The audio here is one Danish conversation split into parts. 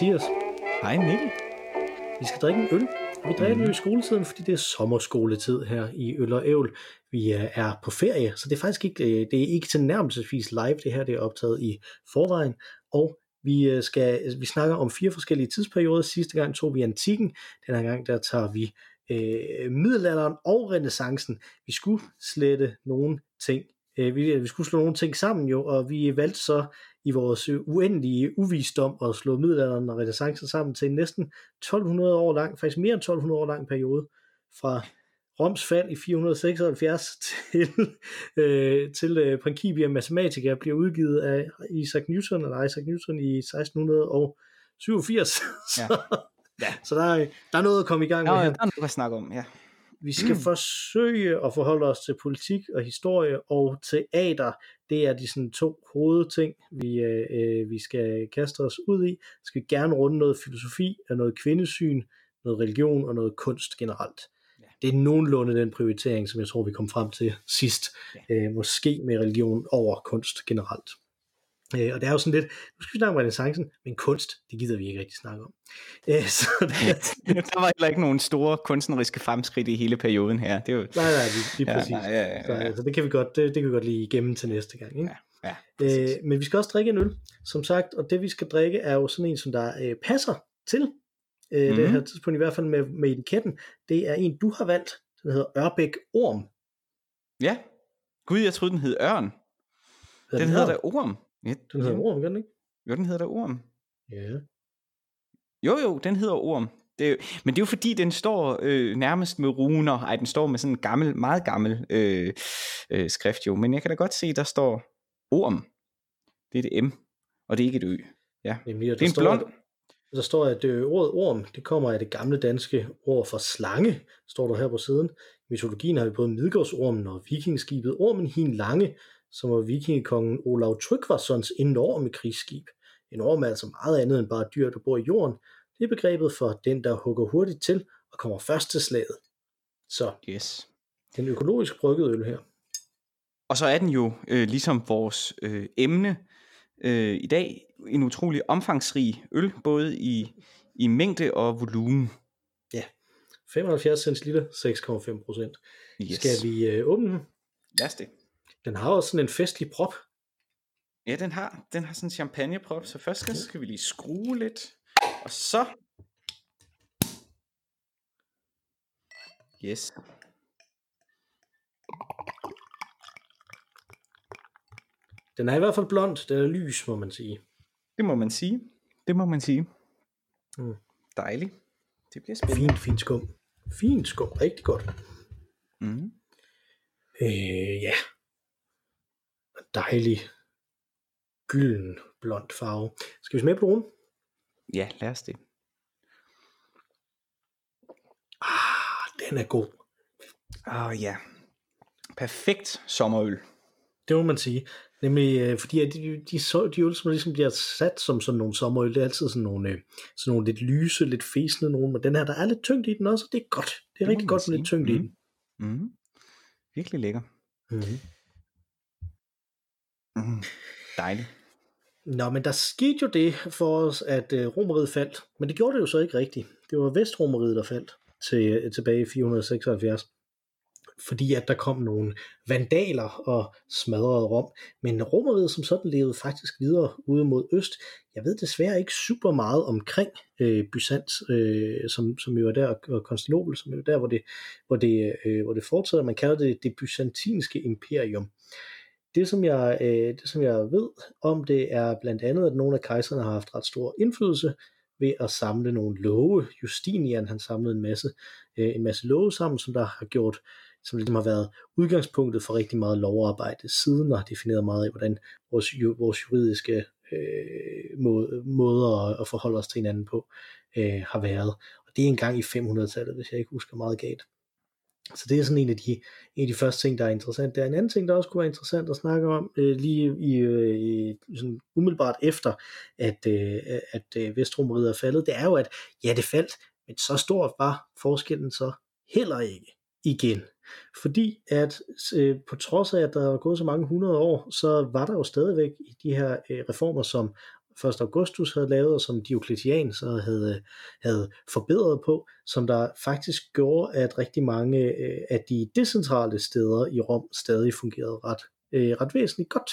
Hej Mathias. Hej Mikkel. Vi skal drikke en øl. Vi drikker mm. jo i skoletiden, fordi det er sommerskoletid her i Øl og Ævl. Vi er på ferie, så det er faktisk ikke, øh, det er ikke til nærmelsesvis live. Det her det er optaget i forvejen. Og vi, øh, skal, vi snakker om fire forskellige tidsperioder. Sidste gang tog vi antikken. Den her gang der tager vi øh, middelalderen og renaissancen. Vi skulle slette nogle ting. Øh, vi, vi skulle slå nogle ting sammen jo, og vi valgte så i vores uendelige uvisdom at slå middelalderen og renaissancen sammen til næsten 1200 år lang, faktisk mere end 1200 år lang periode, fra Roms fald i 476 til, øh, til øh, Principia Mathematica bliver udgivet af Isaac Newton, eller Isaac Newton i 1687. Ja. så, ja. så der, er, der er noget at komme i gang ja, med her. Der er noget at snakke om, ja. Vi skal mm. forsøge at forholde os til politik og historie og teater. Det er de sådan to hovedting, vi, øh, vi skal kaste os ud i. Vi skal gerne runde noget filosofi og noget kvindesyn, noget religion og noget kunst generelt. Ja. Det er nogenlunde den prioritering, som jeg tror, vi kom frem til sidst. Ja. Øh, måske med religion over kunst generelt. Øh, og det er jo sådan lidt, nu skal vi snakke om renaissancen, men kunst, det gider vi ikke rigtig snakke om. Øh, så det, der var heller ikke nogen store kunstneriske fremskridt i hele perioden her. Det er jo... Nej, nej, lige, lige præcis. Ja, ja, ja, ja. Så, altså, det kan vi godt, det, det kan vi godt lige igennem til næste gang. Ikke? Ja, ja, øh, men vi skal også drikke en øl, som sagt, og det vi skal drikke er jo sådan en, som der øh, passer til øh, mm. det her tidspunkt, i hvert fald med, med etiketten. Det er en, du har valgt, den hedder Ørbæk Orm. Ja, gud, jeg troede, den hed Ørn. Den, den hedder da Orm. Ja, den hedder Orm, gør den ikke? Jo, den hedder da Orm. Ja. Jo, jo, den hedder Orm. Det, men det er jo fordi, den står øh, nærmest med runer. Ej, den står med sådan en gammel, meget gammel øh, øh, skrift jo. Men jeg kan da godt se, der står Orm. Det er det M, og det er ikke et Ø. Ja. Nemlig, det er en står, blond. Der står, at det, ordet orm, det kommer af det gamle danske ord for slange, står der her på siden. I mytologien har vi både Midgårdsormen og vikingskibet Ormen Hin Lange, som var vikingekongen Olav Tryggvasons enorme krigsskib. En orm er altså meget andet end bare dyr, der bor i jorden. Det er begrebet for den, der hugger hurtigt til og kommer først til slaget. Så yes. den økologisk bryggede øl her. Og så er den jo, øh, ligesom vores øh, emne øh, i dag, en utrolig omfangsrig øl, både i, i mængde og volumen. Ja, 75 centiliter, 6,5 procent. Yes. Skal vi øh, åbne den? Lad os det. Den har også sådan en festlig prop. Ja, den har, den har sådan en champagneprop, så først skal, skal vi lige skrue lidt, og så... Yes. Den er i hvert fald blond, den er lys, må man sige. Det må man sige. Det må man sige. Mm. Dejligt. Det bliver spændende. Fint, fint skum. Fint skum, rigtig godt. Mm. Øh, ja dejlig gylden blond farve. Skal vi smage på den? Ja, lad os det. Ah, den er god. Ah ja. Perfekt sommerøl. Det må man sige. Nemlig, øh, fordi de, de, de, de øl, som ligesom bliver sat som sådan nogle sommerøl, det er altid sådan nogle, øh, sådan nogle lidt lyse, lidt fæsende nogle, men den her, der er lidt tyngd i den også, og det er godt. Det er det rigtig godt med lidt tyngd mm. i den. Mm. Virkelig lækker. Mm. Mm, dejligt. Nå, men der skete jo det for os, at uh, romeriet faldt. Men det gjorde det jo så ikke rigtigt. Det var Vestromeriet, der faldt til, øh, tilbage i 476. Fordi at der kom nogle vandaler og smadrede Rom. Men romeriet som sådan levede faktisk videre ude mod øst. Jeg ved desværre ikke super meget omkring øh, Byzant, øh, som, som jo er der, og Konstantinopel, som jo er der, hvor det, hvor det, øh, hvor det fortsætter. Man kalder det det byzantinske imperium. Det som, jeg, øh, det, som jeg ved om det, er blandt andet, at nogle af kejserne har haft ret stor indflydelse ved at samle nogle love. Justinian, han samlede en masse, øh, en masse love sammen, som der har gjort, som ligesom har været udgangspunktet for rigtig meget lovarbejde siden, og har defineret meget af, hvordan vores, vores juridiske øh, måde, måder at forholde os til hinanden på øh, har været. Og det er engang i 500-tallet, hvis jeg ikke husker meget galt. Så det er sådan en af de, en af de første ting, der er interessant. Der er en anden ting, der også kunne være interessant at snakke om, øh, lige i, øh, i sådan umiddelbart efter, at, øh, at øh, Vestromeriet er faldet, det er jo, at ja, det faldt, men så stor var forskellen så heller ikke igen. Fordi at øh, på trods af, at der er gået så mange hundrede år, så var der jo stadigvæk i de her øh, reformer, som først Augustus havde lavet, og som Diocletian så havde, havde forbedret på, som der faktisk gjorde, at rigtig mange øh, af de decentrale steder i Rom stadig fungerede ret, øh, ret væsentligt godt.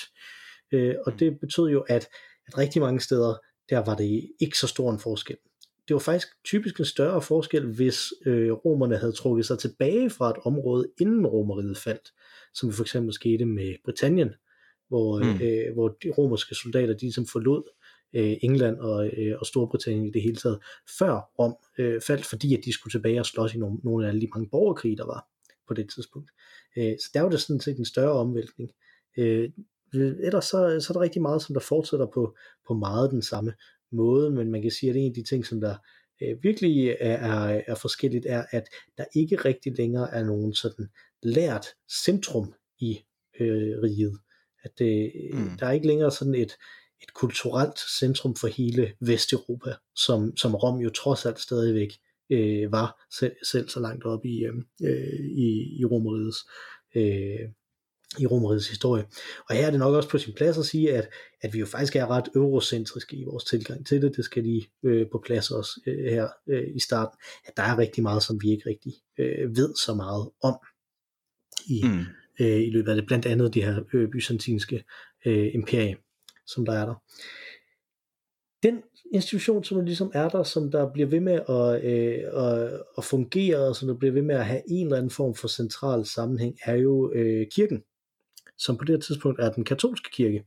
Øh, og det betød jo, at, at rigtig mange steder, der var det ikke så stor en forskel det var faktisk typisk en større forskel, hvis øh, romerne havde trukket sig tilbage fra et område, inden romeriet faldt, som for eksempel skete med Britannien, hvor, mm. øh, hvor de romerske soldater de ligesom forlod øh, England og, øh, og Storbritannien i det hele taget, før Rom øh, faldt, fordi at de skulle tilbage og slås i nogle, nogle af de mange borgerkrige, der var på det tidspunkt. Øh, så der var det sådan set en større omvæltning. Øh, ellers så, så er der rigtig meget, som der fortsætter på, på meget den samme måde, men man kan sige, at en af de ting, som der øh, virkelig er, er, er forskelligt, er, at der ikke rigtig længere er nogen sådan lært centrum i øh, riget. At øh, mm. der er ikke længere sådan et, et kulturelt centrum for hele Vesteuropa, som, som Rom jo trods alt stadigvæk øh, var selv, selv så langt op i, øh, øh i, i Romerigets øh, i Romerigets historie. Og her er det nok også på sin plads at sige, at, at vi jo faktisk er ret eurocentriske i vores tilgang til det. Det skal lige øh, på plads også øh, her øh, i starten, at der er rigtig meget, som vi ikke rigtig øh, ved så meget om i, mm. øh, i løbet af det. Blandt andet det her øh, byzantinske øh, imperie, som der er der. Den institution, som ligesom er der, som der bliver ved med at, øh, at, at fungere, og som der bliver ved med at have en eller anden form for central sammenhæng, er jo øh, kirken som på det her tidspunkt er den katolske kirke,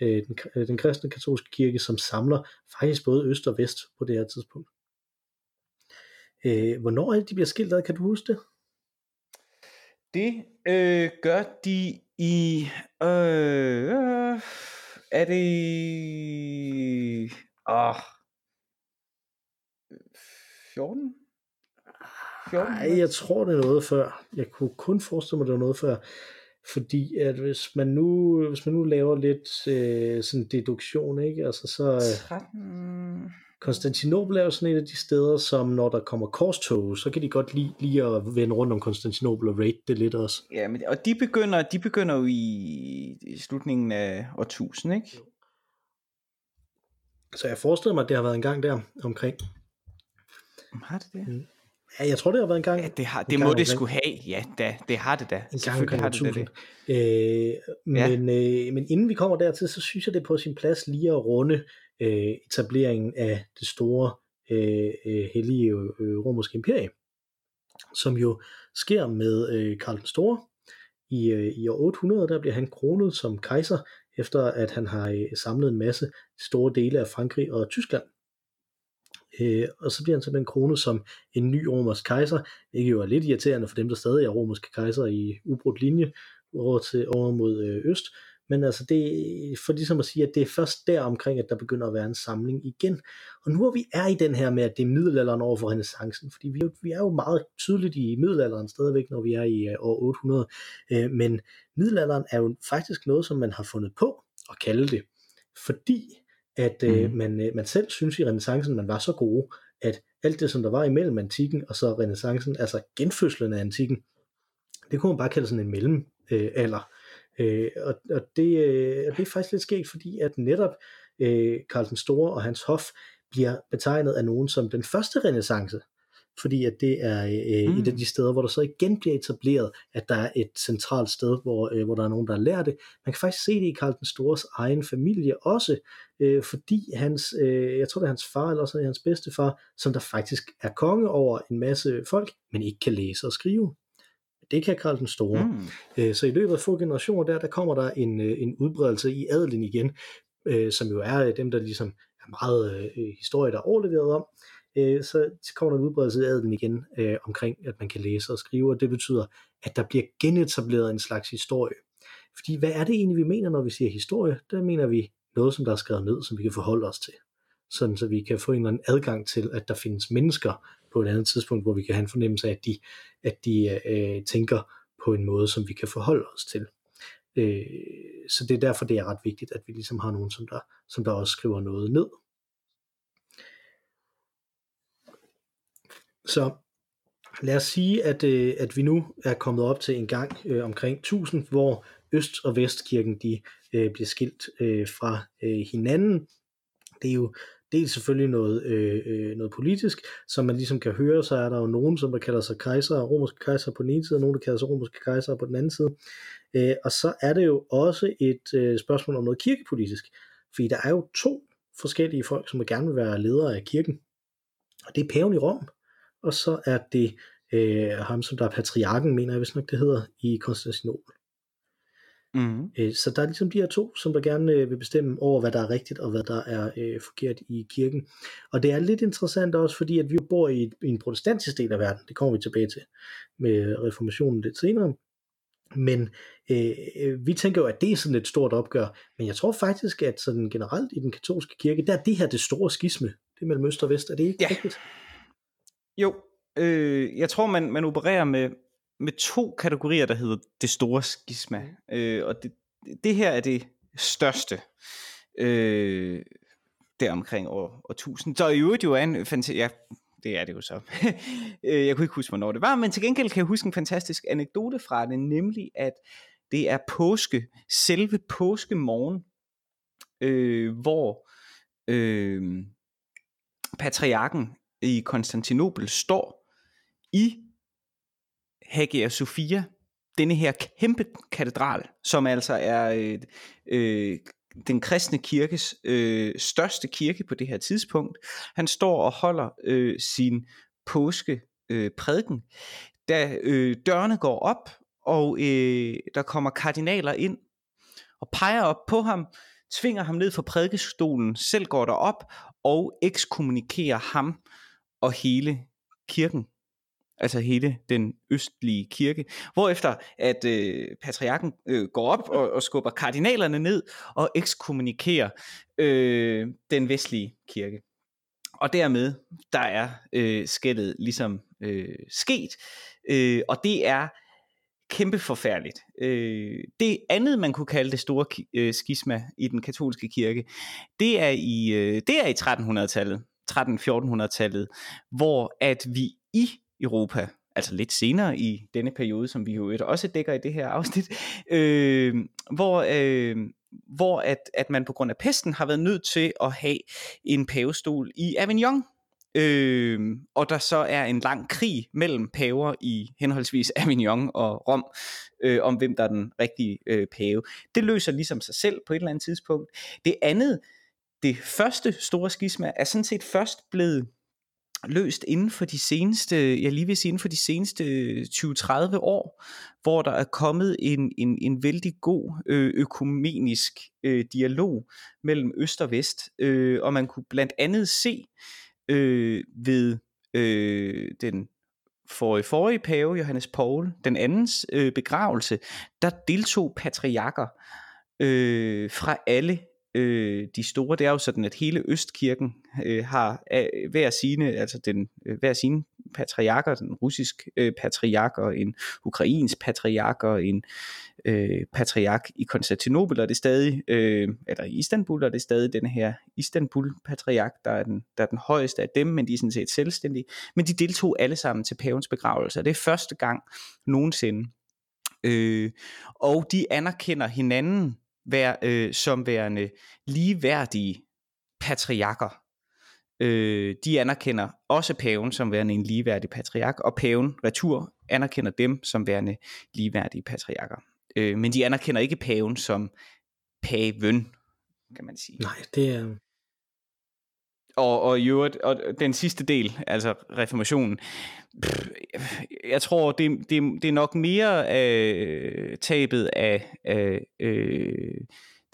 øh, den, øh, den kristne katolske kirke, som samler faktisk både øst og vest på det her tidspunkt. Øh, hvornår er det, de bliver skilt ad? Kan du huske det? Det øh, gør de i... Øh, øh, er det... Åh, 14? 14? Nej, jeg tror det er noget før. Jeg kunne kun forestille mig, det var noget før. Fordi at hvis man nu, hvis man nu laver lidt øh, sådan deduktion, ikke? Altså så... 13... Konstantinopel er jo sådan et af de steder, som når der kommer korstog, så kan de godt lide lige at vende rundt om Konstantinopel og rate det lidt også. Ja, men, og de begynder, de begynder jo i, i slutningen af år 1000, ikke? Så jeg forestiller mig, at det har været en gang der omkring. Har det det? Mm. Ja, jeg tror, det har været en gang. Ja, det, har, det må det skulle have. Ja, da, det har det da. En gang har det, det. Øh, men, ja. øh, men inden vi kommer dertil, så synes jeg, det er på sin plads lige at runde øh, etableringen af det store øh, øh hellige øh, øh, romerske imperie, som jo sker med øh, Karl den Store. I, øh, I år 800, der bliver han kronet som kejser, efter at han har øh, samlet en masse store dele af Frankrig og Tyskland øh, og så bliver han simpelthen kronet som en ny romersk kejser, hvilket jo er lidt irriterende for dem, der stadig er romerske kejser i ubrudt linje over, til, over mod øh, øst, men altså det for ligesom at sige, at det er først der omkring, at der begynder at være en samling igen. Og nu hvor vi er i den her med, at det er middelalderen over for renaissancen, fordi vi, vi er jo meget tydeligt i middelalderen stadigvæk, når vi er i øh, år 800, øh, men middelalderen er jo faktisk noget, som man har fundet på at kalde det, fordi at øh, mm. man, øh, man selv synes i renaissancen, man var så gode, at alt det, som der var imellem antikken og så renaissancen, altså genfødslen af antikken, det kunne man bare kalde sådan en mellemalder. Øh, øh, og, og det, øh, det er faktisk lidt skægt, fordi at netop øh, Karl den Store og hans hof bliver betegnet af nogen som den første renaissance fordi at det er øh, mm. et af de steder, hvor der så igen bliver etableret, at der er et centralt sted, hvor, øh, hvor der er nogen, der lærer det. Man kan faktisk se det i Karl den Stores egen familie også, øh, fordi hans, øh, jeg tror det er hans far, eller også hans bedstefar, som der faktisk er konge over en masse folk, men ikke kan læse og skrive. Det kan Karl den Store. Mm. Øh, så i løbet af få generationer der, der kommer der en, øh, en udbredelse i adelen igen, øh, som jo er dem, der ligesom er meget historie, der er overleveret om, så kommer der en udbredelse af adelen igen omkring, at man kan læse og skrive, og det betyder, at der bliver genetableret en slags historie. Fordi hvad er det egentlig, vi mener, når vi siger historie? Der mener vi noget, som der er skrevet ned, som vi kan forholde os til. Sådan så vi kan få en eller anden adgang til, at der findes mennesker på et andet tidspunkt, hvor vi kan have en fornemmelse af, at de, at de øh, tænker på en måde, som vi kan forholde os til. Øh, så det er derfor, det er ret vigtigt, at vi ligesom har nogen, som der, som der også skriver noget ned. Så lad os sige, at, øh, at vi nu er kommet op til en gang øh, omkring 1000, hvor Øst- og Vestkirken de øh, bliver skilt øh, fra øh, hinanden. Det er jo dels selvfølgelig noget, øh, øh, noget politisk, som man ligesom kan høre, så er der jo nogen, som der kalder sig kejser, romerske kejser på den ene side, og nogen, der kalder sig romerske kejser på den anden side. Øh, og så er det jo også et øh, spørgsmål om noget kirkepolitisk, fordi der er jo to forskellige folk, som gerne vil være ledere af kirken. Og det er paven i Rom, og så er det øh, ham, som der er patriarken, mener jeg hvis nok det hedder, i Konstantinopel. Mm. Øh, så der er ligesom de her to, som der gerne øh, vil bestemme over, hvad der er rigtigt og hvad der er øh, forkert i kirken. Og det er lidt interessant også, fordi at vi bor i, i en protestantisk del af verden, det kommer vi tilbage til med reformationen lidt senere, men øh, øh, vi tænker jo, at det er sådan et stort opgør, men jeg tror faktisk, at sådan generelt i den katolske kirke, der er det her det store skisme, det mellem øst og vest, er det ikke ja. rigtigt? Jo, øh, jeg tror, man, man opererer med, med to kategorier, der hedder det store skisma. Mm. Øh, og det, det her er det største. Øh, der omkring år, år 1000. Så i øvrigt jo er en fantastisk, ja, det er det jo så. Øh, jeg kunne ikke huske, hvornår det var, men til gengæld kan jeg huske en fantastisk anekdote fra det, nemlig at det er påske, selve påskemorgen, øh, hvor øh, patriarken i Konstantinopel står i Hagia Sophia, denne her kæmpe katedral, som altså er øh, øh, den kristne kirkes øh, største kirke på det her tidspunkt. Han står og holder øh, sin påske øh, prædiken, da øh, dørene går op, og øh, der kommer kardinaler ind og peger op på ham, tvinger ham ned fra prædikestolen, selv går der op og ekskommunikerer ham og hele kirken altså hele den østlige kirke. Hvorefter at øh, patriarken øh, går op og, og skubber kardinalerne ned og ekskommunikerer øh, den vestlige kirke. Og dermed, der er øh, skældet ligesom øh, sket, øh, og det er kæmpe forfærdeligt. Øh, det andet, man kunne kalde det store øh, skisma i den katolske kirke, det er i, øh, det er i 1300-tallet, 13-1400-tallet, hvor at vi i Europa, altså lidt senere i denne periode, som vi jo også dækker i det her afsnit, øh, hvor, øh, hvor at, at man på grund af pesten har været nødt til at have en pavestol i Avignon, Øh, og der så er en lang krig mellem paver i henholdsvis Avignon og Rom, øh, om hvem der er den rigtige øh, pave. Det løser ligesom sig selv på et eller andet tidspunkt. Det andet, det første store skisma, er sådan set først blevet løst inden for de seneste, jeg lige vil sige inden for de seneste øh, 20-30 år, hvor der er kommet en, en, en vældig god øh, økumenisk øh, dialog mellem øst og vest, øh, og man kunne blandt andet se øh, ved øh, den forrige, forrige pave, Johannes Paul, den andens øh, begravelse, der deltog patriarker øh, fra alle øh, de store, det er jo sådan, at hele Østkirken øh, har øh, hver sine, altså den, øh, hver sine patriarker, den russisk øh, patriark og en ukrainsk patriark og en øh, patriark i Konstantinopel, og det er stadig, øh, eller i Istanbul, og det er stadig den her Istanbul-patriark, der er, den, der er den højeste af dem, men de er sådan set selvstændige. Men de deltog alle sammen til pavens begravelse, og det er første gang nogensinde. Øh, og de anerkender hinanden vær, øh, som værende ligeværdige patriarker. Øh, de anerkender også paven som værende en ligeværdig patriark, og paven retur anerkender dem som værende ligeværdige patriarker. Øh, men de anerkender ikke paven som paven, kan man sige. Nej, det er... Og, og, jo, og den sidste del, altså reformationen, jeg tror, det, det, det er nok mere øh, tabet af, øh, øh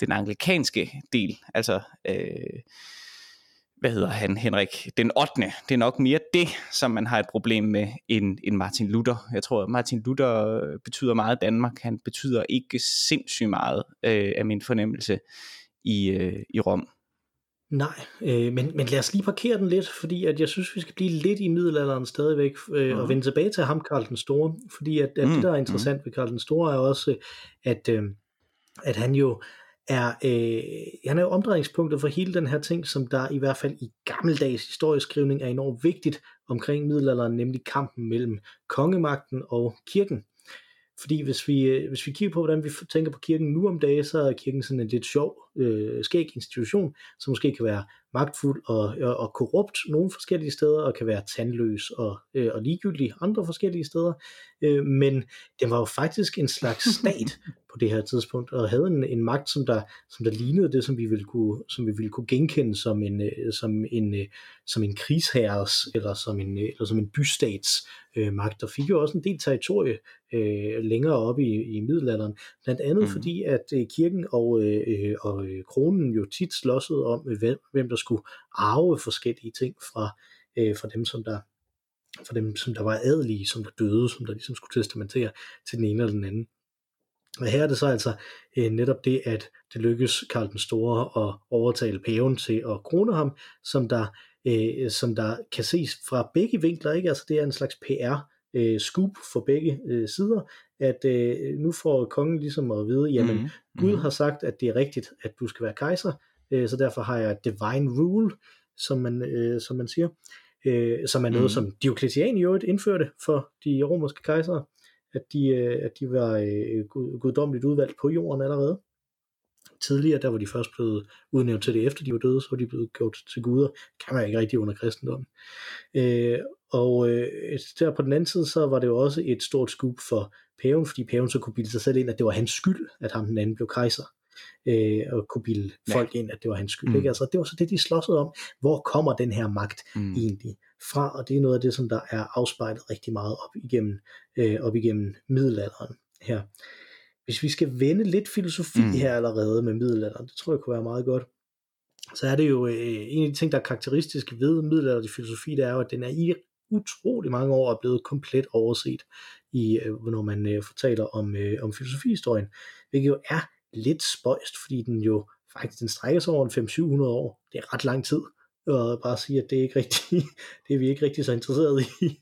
den anglikanske del. Altså, øh, hvad hedder han, Henrik? Den 8. Det er nok mere det, som man har et problem med, end, end Martin Luther. Jeg tror, at Martin Luther øh, betyder meget Danmark. Han betyder ikke sindssygt meget øh, af min fornemmelse i, øh, i Rom. Nej, øh, men, men lad os lige parkere den lidt, fordi at jeg synes, vi skal blive lidt i middelalderen stadigvæk, øh, mm. og vende tilbage til ham, Karl den Store, fordi at, at mm. det, der er interessant mm. ved Karl den Store, er også, at, øh, at han jo er, øh, han er jo omdrejningspunktet for hele den her ting, som der i hvert fald i gammeldags historieskrivning er enormt vigtigt omkring middelalderen, nemlig kampen mellem kongemagten og kirken. Fordi hvis vi, øh, hvis vi kigger på, hvordan vi tænker på kirken nu om dagen, så er kirken sådan en lidt sjov, øh, skæg institution, som måske kan være magtfuld og, og, og korrupt nogle forskellige steder, og kan være tandløs og, øh, og ligegyldig andre forskellige steder. Øh, men den var jo faktisk en slags stat på det her tidspunkt, og havde en, en magt, som der, som der lignede det, som vi ville kunne, som vi ville kunne genkende som en, øh, som en, øh, som en krigsherres, eller som en, eller som en bystats øh, magt, og fik jo også en del territorie øh, længere op i, i middelalderen, blandt andet mm. fordi, at øh, kirken og, øh, og øh, kronen jo tit slåssede om, hvem, hvem der skulle arve forskellige ting fra, øh, fra dem, som der for dem, som der var adelige, som der døde, som der ligesom skulle testamentere til den ene eller den anden. Og her er det så altså øh, netop det, at det lykkes Karl den Store at overtale paven til at krone ham, som der, øh, som der kan ses fra begge vinkler, ikke? Altså det er en slags PR øh, scoop for begge øh, sider, at øh, nu får kongen ligesom at vide, jamen mm-hmm. Gud har sagt, at det er rigtigt, at du skal være kejser, øh, så derfor har jeg divine rule, som man, øh, som man siger, øh, som er noget, mm. som Diocletian i øvrigt indførte for de romerske kejsere, at de, øh, at de var øh, guddommeligt udvalgt på jorden allerede. Tidligere, der var de først blevet udnævnt til det, efter de var døde, så var de blevet gjort til guder. Kan man ikke rigtig under kristendom. Øh, og øh, der på den anden side, så var det jo også et stort skub for paven, fordi paven så kunne bilde sig selv ind, at det var hans skyld, at ham den anden blev kejser øh, og kunne bilde ja. folk ind, at det var hans skyld. Mm. Ikke? Altså, det var så det, de slåsede om. Hvor kommer den her magt mm. egentlig fra? Og det er noget af det, som der er afspejlet rigtig meget op igennem, øh, op igennem middelalderen her. Hvis vi skal vende lidt filosofi mm. her allerede med middelalderen, det tror jeg kunne være meget godt, så er det jo øh, en af de ting, der er karakteristisk ved middelalderlig filosofi, det er jo, at den er i utrolig mange år er blevet komplet overset, i, øh, når man øh, fortæller om, øh, om filosofihistorien, hvilket jo er lidt spøjst, fordi den jo faktisk den strækker sig over en 500-700 år. Det er ret lang tid at bare sige, at det er ikke rigtig, det er vi ikke rigtig så interesseret i.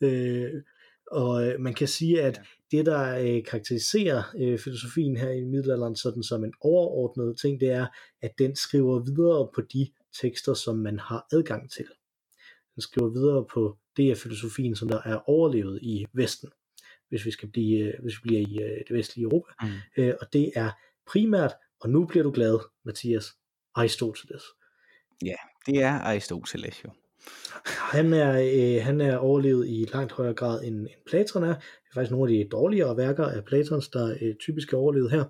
Øh, og øh, man kan sige, at det, der øh, karakteriserer øh, filosofien her i middelalderen sådan som en overordnet ting, det er, at den skriver videre på de tekster, som man har adgang til. Den skriver videre på det af filosofien, som der er overlevet i Vesten hvis vi skal blive, øh, hvis vi bliver i øh, det vestlige Europa. Mm. Øh, og det er primært, og nu bliver du glad, Mathias, Aristoteles. Ja, det er Aristoteles jo. Han er, øh, han er overlevet i langt højere grad end, end Platon er. Det er faktisk nogle af de dårligere værker af Platons, der øh, typisk er overlevet her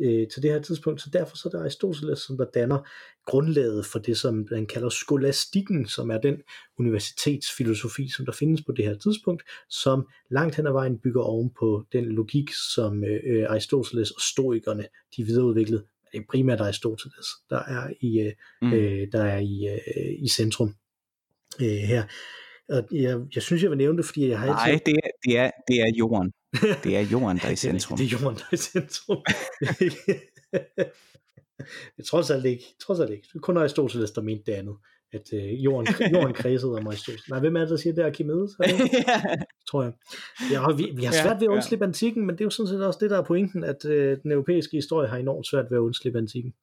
øh, til det her tidspunkt, så derfor så er det Aristoteles, som der danner grundlaget for det, som man kalder skolastikken, som er den universitetsfilosofi, som der findes på det her tidspunkt, som langt hen ad vejen bygger oven på den logik, som øh, øh Aristoteles og stoikerne de videreudviklede. Det er primært Aristoteles, der er i, øh, mm. øh, der er i, øh, i centrum øh, her. Og jeg, jeg synes, jeg vil nævne det, fordi jeg har Nej, det er, det, er, det er jorden. Det er jorden, der er i centrum. det er jorden, der er i centrum. jeg tror alt ikke. Trods alt ikke. Det er kun Aristoteles, der mente det andet. At øh, jorden, jorden kredsede om Aristoteles. Nej, hvem er det, der siger det? Archimedes? tror jeg. Ja, vi, vi har svært ved at undslippe ja. antikken, men det er jo sådan set også det, der er pointen, at øh, den europæiske historie har enormt svært ved at undslippe antikken.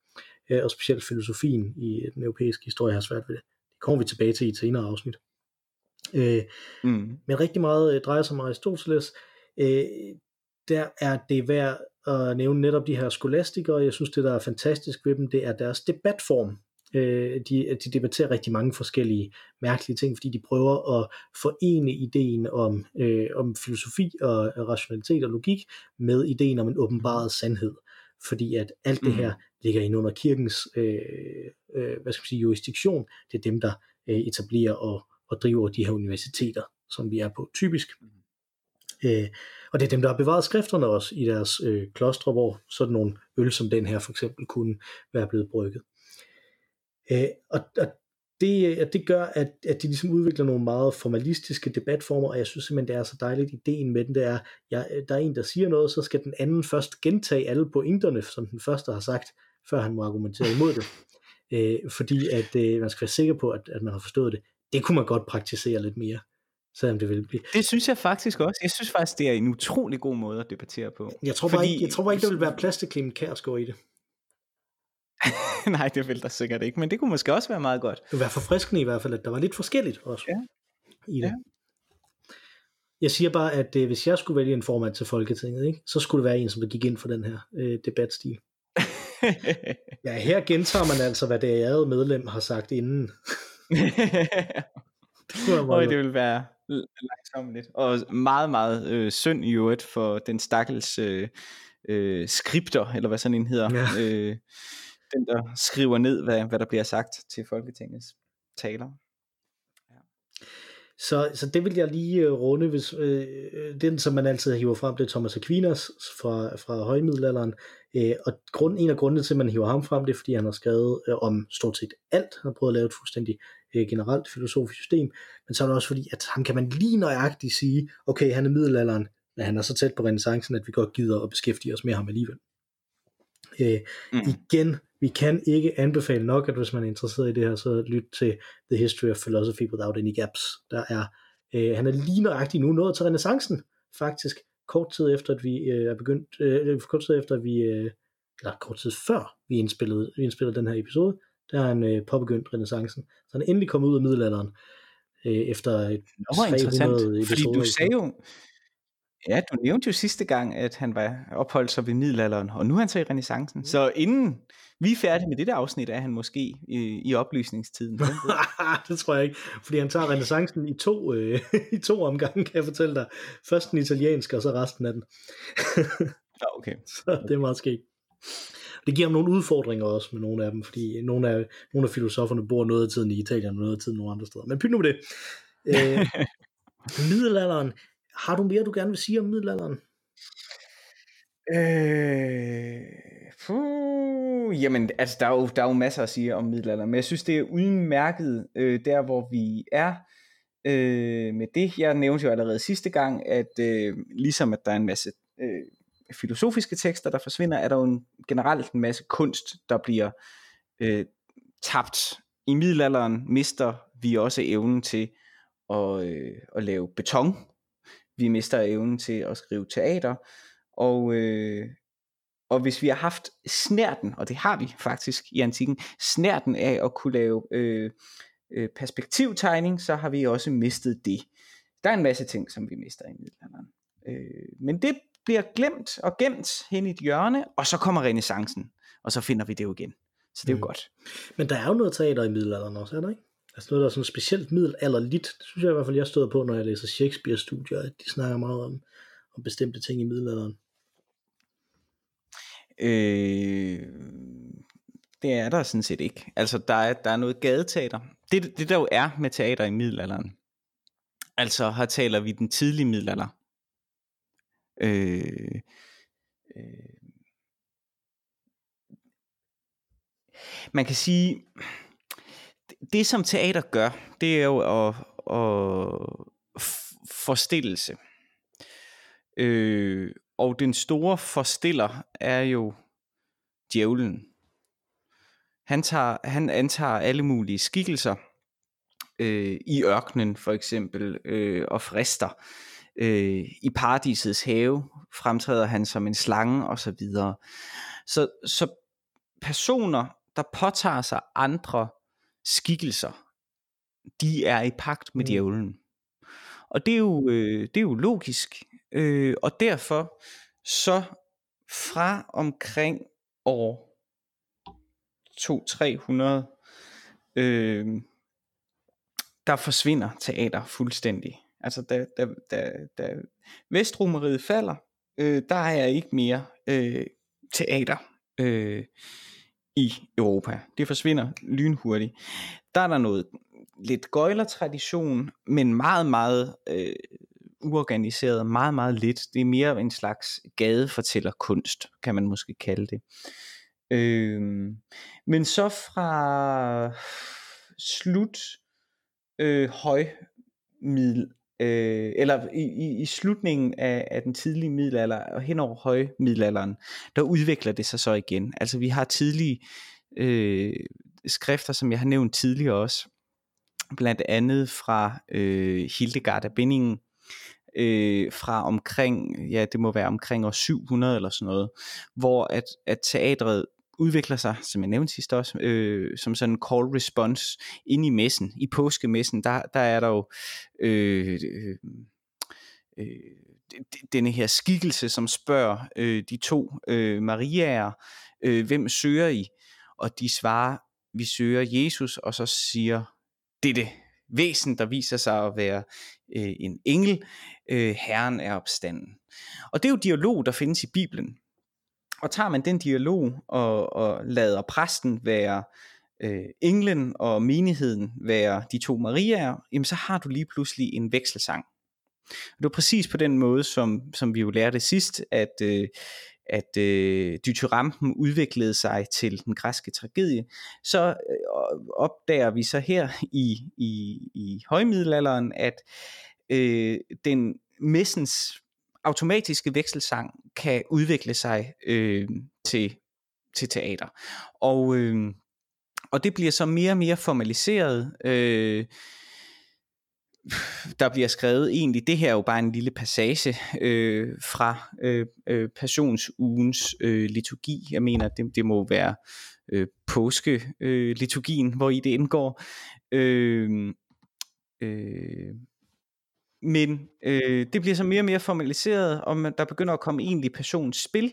Øh, og specielt filosofien i den europæiske historie har svært ved det. Det kommer vi tilbage til i et senere afsnit. Øh, mm. Men rigtig meget øh, drejer sig om Aristoteles. Øh, der er det værd at nævne netop de her skolastikere. Jeg synes, det der er fantastisk ved dem, det er deres debatform. Øh, de, de debatterer rigtig mange forskellige mærkelige ting, fordi de prøver at forene ideen om, øh, om filosofi og rationalitet og logik med ideen om en åbenbaret sandhed. Fordi at alt det her ligger ind under kirkens øh, øh, hvad skal man sige, jurisdiktion. Det er dem, der øh, etablerer og og driver de her universiteter, som vi er på typisk. Øh, og det er dem, der har bevaret skrifterne også i deres øh, klostre, hvor sådan nogle øl som den her for eksempel kunne være blevet brygget. Øh, og, og det, at det gør, at, at de ligesom udvikler nogle meget formalistiske debatformer, og jeg synes simpelthen, det er så dejligt. Ideen med den, det er, ja, der er en, der siger noget, så skal den anden først gentage alle pointerne, som den første har sagt, før han må argumentere imod det. Øh, fordi at øh, man skal være sikker på, at, at man har forstået det det kunne man godt praktisere lidt mere, selvom det ville blive. Det synes jeg faktisk også. Jeg synes faktisk, det er en utrolig god måde at debattere på. Jeg tror bare, Fordi... ikke, jeg tror bare ikke, der vil være plads til Kærsgaard i det. Nej, det vil der sikkert ikke, men det kunne måske også være meget godt. Det ville være forfriskende i hvert fald, at der var lidt forskelligt også ja. i det. Ja. Jeg siger bare, at øh, hvis jeg skulle vælge en formand til Folketinget, ikke, så skulle det være en, som der gik ind for den her øh, debatstil. ja, her gentager man altså, hvad det ærede medlem har sagt inden. og det vil være langsomt lidt. Og meget, meget øh, synd i øvrigt for den stakkels øh, øh, skripter, eller hvad sådan en hedder. Ja. Øh, den, der skriver ned, hvad, hvad der bliver sagt til Folketingets taler. Så, så det vil jeg lige uh, runde, hvis uh, den, som man altid hiver frem, det er Thomas Aquinas fra, fra højmiddelalderen, uh, og grund, en af grundene til, at man hiver ham frem, det er, fordi han har skrevet uh, om stort set alt, han har prøvet at lave et fuldstændig uh, generelt filosofisk system, men så er det også fordi, at ham kan man lige nøjagtigt sige, okay, han er middelalderen, men han er så tæt på renaissancen, at vi godt gider at beskæftige os med ham alligevel. Uh, mm. Igen, vi kan ikke anbefale nok, at hvis man er interesseret i det her, så lyt til The History of Philosophy Without Any Gaps. Der er, øh, han er lige nøjagtig nu nået til renaissancen, faktisk, kort tid efter, at vi øh, er begyndt, øh, kort tid efter, at vi, øh, eller kort tid før vi indspillede, vi indspillede den her episode, der er han øh, påbegyndt renaissancen. Så han er endelig kommet ud af middelalderen, øh, efter et Nå, 300 episoder. Fordi du sagde jo, Ja, du nævnte jo sidste gang, at han var opholdt sig ved middelalderen, og nu er han så i renaissancen. Mm. Så inden vi er færdige med dette afsnit, er han måske i, i oplysningstiden. det tror jeg ikke, fordi han tager renaissancen i to, øh, i to omgange, kan jeg fortælle dig. Først den italienske, og så resten af den. ja, okay. Så det er meget skægt. Det giver ham nogle udfordringer også med nogle af dem, fordi nogle af, nogle af filosoferne bor noget af tiden i Italien, og noget af tiden nogle andre steder. Men pyt nu med det. Øh, middelalderen, har du mere, du gerne vil sige om middelalderen? Øh, puh, jamen, altså, der er, jo, der er jo masser at sige om middelalderen, men jeg synes, det er udmærket øh, der, hvor vi er øh, med det. Jeg nævnte jo allerede sidste gang, at øh, ligesom at der er en masse øh, filosofiske tekster, der forsvinder, er der jo en, generelt en masse kunst, der bliver øh, tabt. I middelalderen mister vi også evnen til at, øh, at lave beton, vi mister evnen til at skrive teater, og, øh, og hvis vi har haft snærten, og det har vi faktisk i antikken, snærten af at kunne lave øh, øh, perspektivtegning, så har vi også mistet det. Der er en masse ting, som vi mister i middelalderen. Øh, men det bliver glemt og gemt hen i et hjørne, og så kommer renaissancen, og så finder vi det jo igen. Så det er jo mm. godt. Men der er jo noget teater i middelalderen også, er der ikke? Altså noget, der er sådan specielt middelalderligt, det synes jeg i hvert fald, jeg støder på, når jeg læser Shakespeare-studier, at de snakker meget om, om bestemte ting i middelalderen. Øh, det er der sådan set ikke. Altså, der er, der er noget gadeteater. Det, det der jo er med teater i middelalderen, altså her taler vi den tidlige middelalder. Øh, øh, man kan sige, det som teater gør, det er jo at, at forstillelse. Øh, og den store forstiller er jo djævlen. Han, tager, han antager alle mulige skikkelser øh, i ørkenen for eksempel øh, og frister. Øh, I paradisets have fremtræder han som en slange og så videre. Så, så personer, der påtager sig andre skikkelser, de er i pagt med mm. djævlen. Og det er jo, øh, det er jo logisk, øh, og derfor så fra omkring år 200-300, øh, der forsvinder teater fuldstændig. Altså da, da, da, da Vestromeriet falder, øh, der er ikke mere øh, teater. Øh, i Europa. Det forsvinder lynhurtigt. Der er der noget lidt gøjlertradition, men meget, meget øh, uorganiseret, meget, meget lidt. Det er mere en slags gadefortællerkunst, kan man måske kalde det. Øh, men så fra slut øh, højmiddel øh, eller i, i, i slutningen af, af den tidlige middelalder og hen over højmiddelalderen, der udvikler det sig så igen. Altså vi har tidlige øh, skrifter, som jeg har nævnt tidligere også, blandt andet fra øh, Hildegard af Bindingen, øh, fra omkring, ja det må være omkring år 700 eller sådan noget, hvor at, at teatret udvikler sig, som jeg nævnte sidst også, øh, som sådan en call response ind i messen. I påskemessen, der, der er der jo øh, øh, øh, denne her skikkelse, som spørger øh, de to øh, Mariaer, øh, hvem søger I? Og de svarer, vi søger Jesus, og så siger dette væsen, der viser sig at være øh, en engel, øh, Herren er opstanden. Og det er jo dialog, der findes i Bibelen. Og tager man den dialog og, og lader præsten være øh, englen og menigheden være de to Mariaer, jamen så har du lige pludselig en vekselsang. Og det var præcis på den måde, som, som vi jo lærte sidst, at, øh, at øh, dytyrampen udviklede sig til den græske tragedie, så øh, opdager vi så her i, i, i højmiddelalderen, at øh, den messens automatiske vekselsang kan udvikle sig øh, til, til teater. Og, øh, og det bliver så mere og mere formaliseret. Øh, der bliver skrevet egentlig, det her er jo bare en lille passage øh, fra øh, øh, passionsugens øh, liturgi. Jeg mener, det, det må være øh, påske-liturgien, øh, hvor i det indgår. Øh, øh, men øh, det bliver så mere og mere formaliseret, og man, der begynder at komme egentlig personsspil,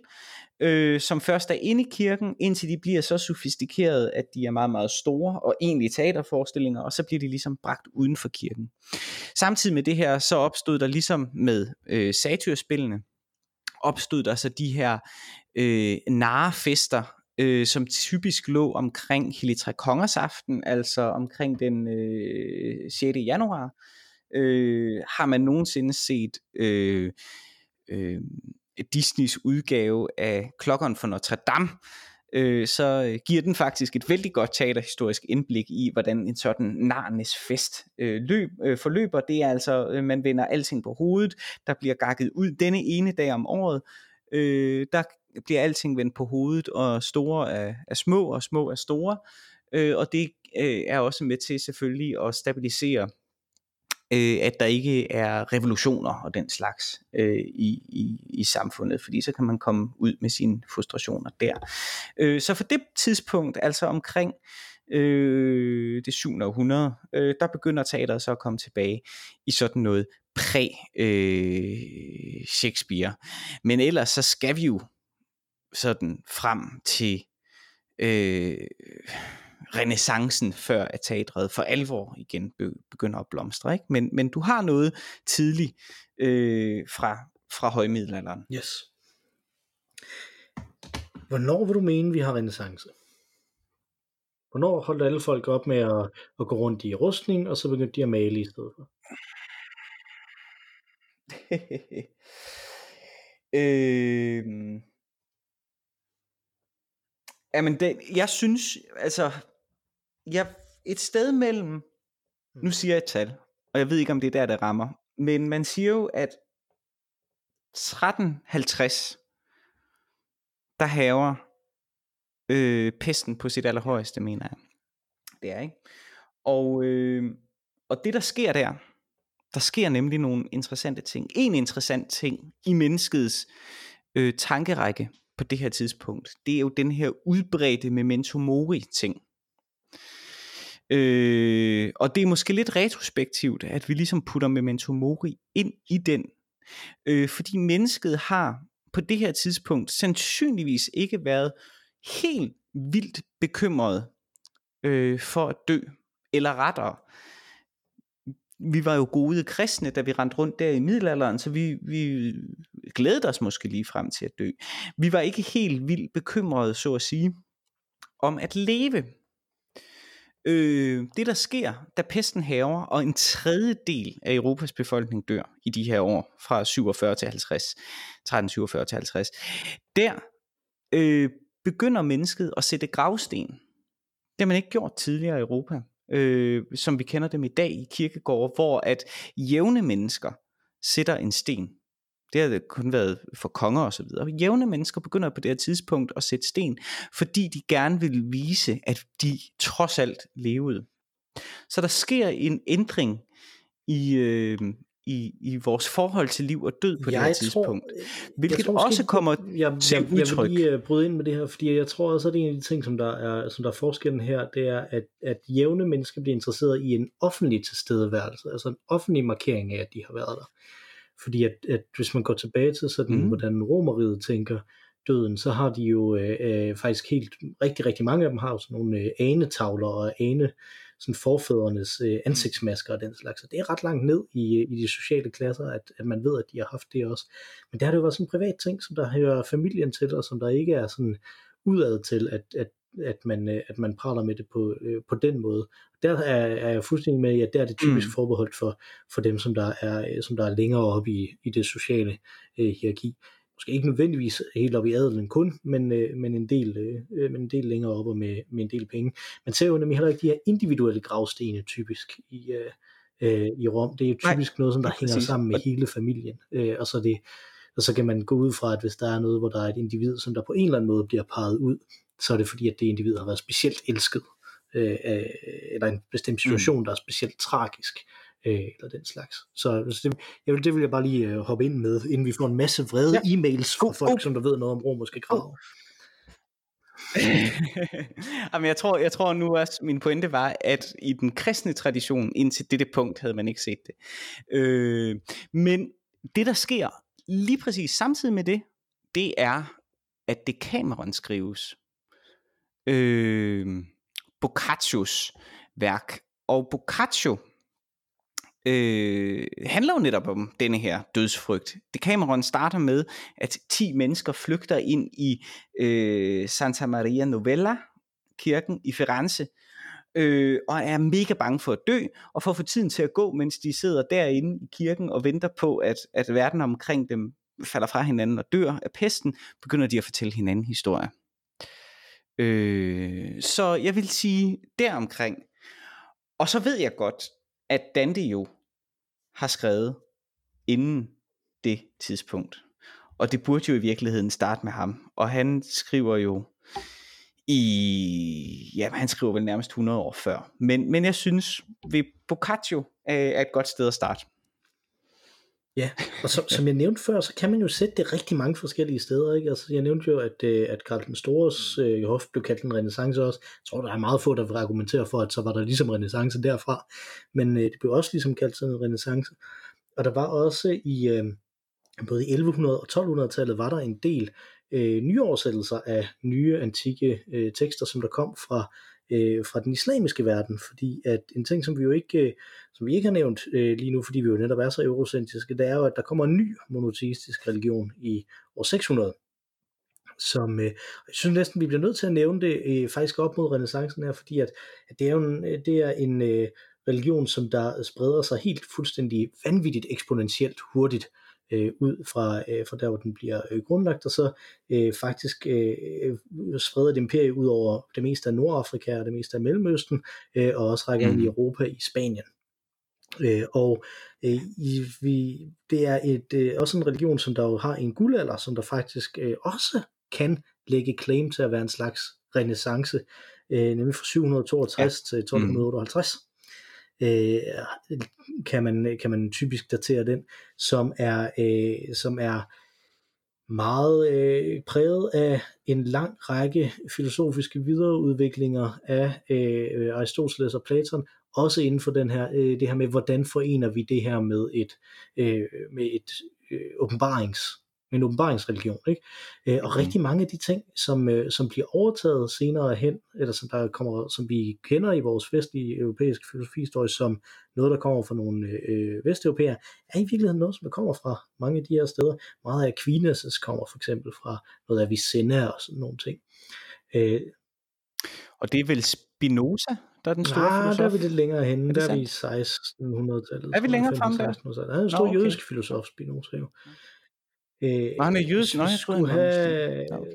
øh, som først er inde i kirken, indtil de bliver så sofistikerede, at de er meget, meget store, og egentlig teaterforestillinger, og så bliver de ligesom bragt uden for kirken. Samtidig med det her, så opstod der ligesom med øh, satyrspillene, opstod der så de her øh, narefester, øh, som typisk lå omkring Hilitre Kongers aften, altså omkring den øh, 6. januar, øh, har man nogensinde set øh, øh, Disneys udgave af Klokkeren for Notre Dame, øh, så øh, giver den faktisk et vældig godt teaterhistorisk indblik i, hvordan en sådan narnes fest øh, løb, øh, forløber. Det er altså, øh, man vender alting på hovedet, der bliver gakket ud denne ene dag om året, øh, der bliver alting vendt på hovedet, og store er, er små, og små er store, øh, og det øh, er også med til selvfølgelig at stabilisere øh, at der ikke er revolutioner og den slags øh, i, i, i samfundet, fordi så kan man komme ud med sine frustrationer der. Øh, så for det tidspunkt, altså omkring øh, det 7. århundrede, øh, der begynder teateret så at komme tilbage i sådan noget præ-Shakespeare. Øh, Men ellers så skal vi jo sådan frem til øh, renaissancen, før at teatret for alvor igen begynder at blomstre. Ikke? Men, men du har noget tidligt øh, fra, fra højmiddelalderen. Yes. Hvornår vil du mene, vi har renaissance? Hvornår holdt alle folk op med at, at gå rundt i rustning, og så begyndte de at male i stedet for? øh, jamen, det, jeg synes, altså, jeg, et sted mellem, nu mm. siger jeg et tal, og jeg ved ikke, om det er der, der rammer, men man siger jo, at 1350, der haver øh, pesten på sit allerhøjeste, mener jeg. Det er, ikke? Og, øh, og det, der sker der, der sker nemlig nogle interessante ting. En interessant ting i menneskets øh, tankerække på det her tidspunkt, det er jo den her udbredte memento mori ting. Øh, og det er måske lidt retrospektivt, at vi ligesom putter memento mori ind i den. Øh, fordi mennesket har på det her tidspunkt sandsynligvis ikke været helt vildt bekymret øh, for at dø. Eller rettere, vi var jo gode kristne, da vi rendte rundt der i middelalderen, så vi, vi glædede os måske lige frem til at dø. Vi var ikke helt vildt bekymrede, så at sige, om at leve. Øh, det der sker, da pesten haver, og en tredjedel af Europas befolkning dør i de her år, fra 47 til 50, 1347 til 50, der øh, begynder mennesket at sætte gravsten. Det har man ikke gjort tidligere i Europa, øh, som vi kender dem i dag i kirkegårde, hvor at jævne mennesker sætter en sten. Det har det kun været for konger og så videre. Jævne mennesker begynder på det her tidspunkt at sætte sten, fordi de gerne vil vise, at de trods alt levede. Så der sker en ændring i, øh, i, i vores forhold til liv og død på jeg det her tidspunkt. Hvilket tror, også kommer jeg, til jeg, udtryk. Jeg vil lige øh, bryde ind med det her, fordi jeg tror også, at det en af de ting, som der er, som der er forskellen her, det er, at, at jævne mennesker bliver interesseret i en offentlig tilstedeværelse, altså en offentlig markering af, at de har været der. Fordi at, at hvis man går tilbage til sådan, mm. hvordan romeriet tænker døden, så har de jo øh, øh, faktisk helt, rigtig, rigtig mange af dem har jo sådan nogle øh, anetavler og ane, sådan forfædrenes øh, ansigtsmasker og den slags. Så det er ret langt ned i, i de sociale klasser, at, at man ved, at de har haft det også. Men der har det jo været sådan en privat ting, som der hører familien til, og som der ikke er sådan udad til, at, at at man, øh, at man praler med det på, øh, på den måde. Der er, er jeg fuldstændig med at der er det typisk mm. forbeholdt for, for dem, som der er, som der er længere oppe i, i det sociale øh, hierarki. Måske ikke nødvendigvis helt op i adelen kun, men, øh, men, en del, øh, men en del længere oppe med, med en del penge. Man ser jo nemlig heller ikke de her individuelle gravstene typisk i, øh, øh i Rom. Det er jo typisk Nej, noget, som der hænger præcis. sammen med hele familien. Øh, og så det, og så kan man gå ud fra, at hvis der er noget, hvor der er et individ, som der på en eller anden måde bliver parret ud, så er det fordi, at det individ har været specielt elsket, øh, eller en bestemt situation, mm. der er specielt tragisk, øh, eller den slags. Så, så det, jeg vil, det vil jeg bare lige øh, hoppe ind med, inden vi får en masse vrede ja. e-mails fra folk, oh. som der ved noget om romerske krav. Jamen, jeg tror, jeg tror nu også, min pointe var, at i den kristne tradition, indtil dette punkt, havde man ikke set det. Øh, men det, der sker lige præcis samtidig med det, det er, at det kameraen skrives øh, Boccaccio's værk. Og Boccaccio øh, handler jo netop om denne her dødsfrygt. Det kameron starter med, at 10 mennesker flygter ind i øh, Santa Maria Novella, kirken i Firenze, øh, og er mega bange for at dø, og for at få tiden til at gå, mens de sidder derinde i kirken og venter på, at, at verden omkring dem falder fra hinanden og dør af pesten, begynder de at fortælle hinanden historier. Øh, så jeg vil sige deromkring. Og så ved jeg godt, at Dante jo har skrevet inden det tidspunkt. Og det burde jo i virkeligheden starte med ham. Og han skriver jo i, ja, han skriver vel nærmest 100 år før. Men, men jeg synes, ved Boccaccio øh, er et godt sted at starte. Ja, og som, som jeg nævnte før, så kan man jo sætte det rigtig mange forskellige steder. Ikke? Altså, jeg nævnte jo, at, øh, at Karl den Stores øh, hof blev kaldt en renaissance også. Jeg tror, der er meget få, der vil argumentere for, at så var der ligesom renaissance derfra. Men øh, det blev også ligesom kaldt sådan en renaissance. Og der var også i øh, både i 1100- og 1200-tallet var der en del øh, nyoversættelser af nye antikke øh, tekster, som der kom fra øh, fra den islamiske verden, fordi at en ting, som vi jo ikke, øh, som vi ikke har nævnt øh, lige nu, fordi vi jo netop er så eurocentriske, det er jo, at der kommer en ny monoteistisk religion i år 600, som øh, jeg synes næsten, vi bliver nødt til at nævne det øh, faktisk op mod renaissancen her, fordi at, at det er jo en, øh, det er en øh, religion, som der spreder sig helt fuldstændig vanvittigt eksponentielt hurtigt. øh, ud fra, øh, fra der, hvor den bliver øh, grundlagt, og så øh, faktisk øh, spreder et imperie ud over det meste af Nordafrika og det meste af Mellemøsten, øh, og også rækker mm. ind i Europa i Spanien. Øh, og øh, i, vi, det er et, øh, også en religion, som der jo har en guldalder, som der faktisk øh, også kan lægge claim til at være en slags renaissance, øh, nemlig fra 762 ja. til 1258. Mm øh, kan, man, kan man typisk datere den, som er, øh, som er meget øh, præget af en lang række filosofiske videreudviklinger af øh, Aristoteles og Platon, også inden for den her, øh, det her med, hvordan forener vi det her med et, øh, med et øh, åbenbarings en åbenbaringsreligion. Ikke? Øh, og mm. rigtig mange af de ting, som, øh, som bliver overtaget senere hen, eller som, der kommer, som vi kender i vores vestlige europæiske filosofihistorie, som noget, der kommer fra nogle øh, vesteuropæere, er i virkeligheden noget, som der kommer fra mange af de her steder. Meget af Aquinas kommer for eksempel fra noget af Avicenna og sådan nogle ting. Øh, og det er vel Spinoza, der er den store Nej, filosof? der er vi lidt længere henne. Der er vi i 1600-tallet. Er vi længere frem der? Han er en stor Nå, okay. jødisk filosof, Spinoza jo. Øh, Nå, han er jødisk. Nå, jeg han have... var okay.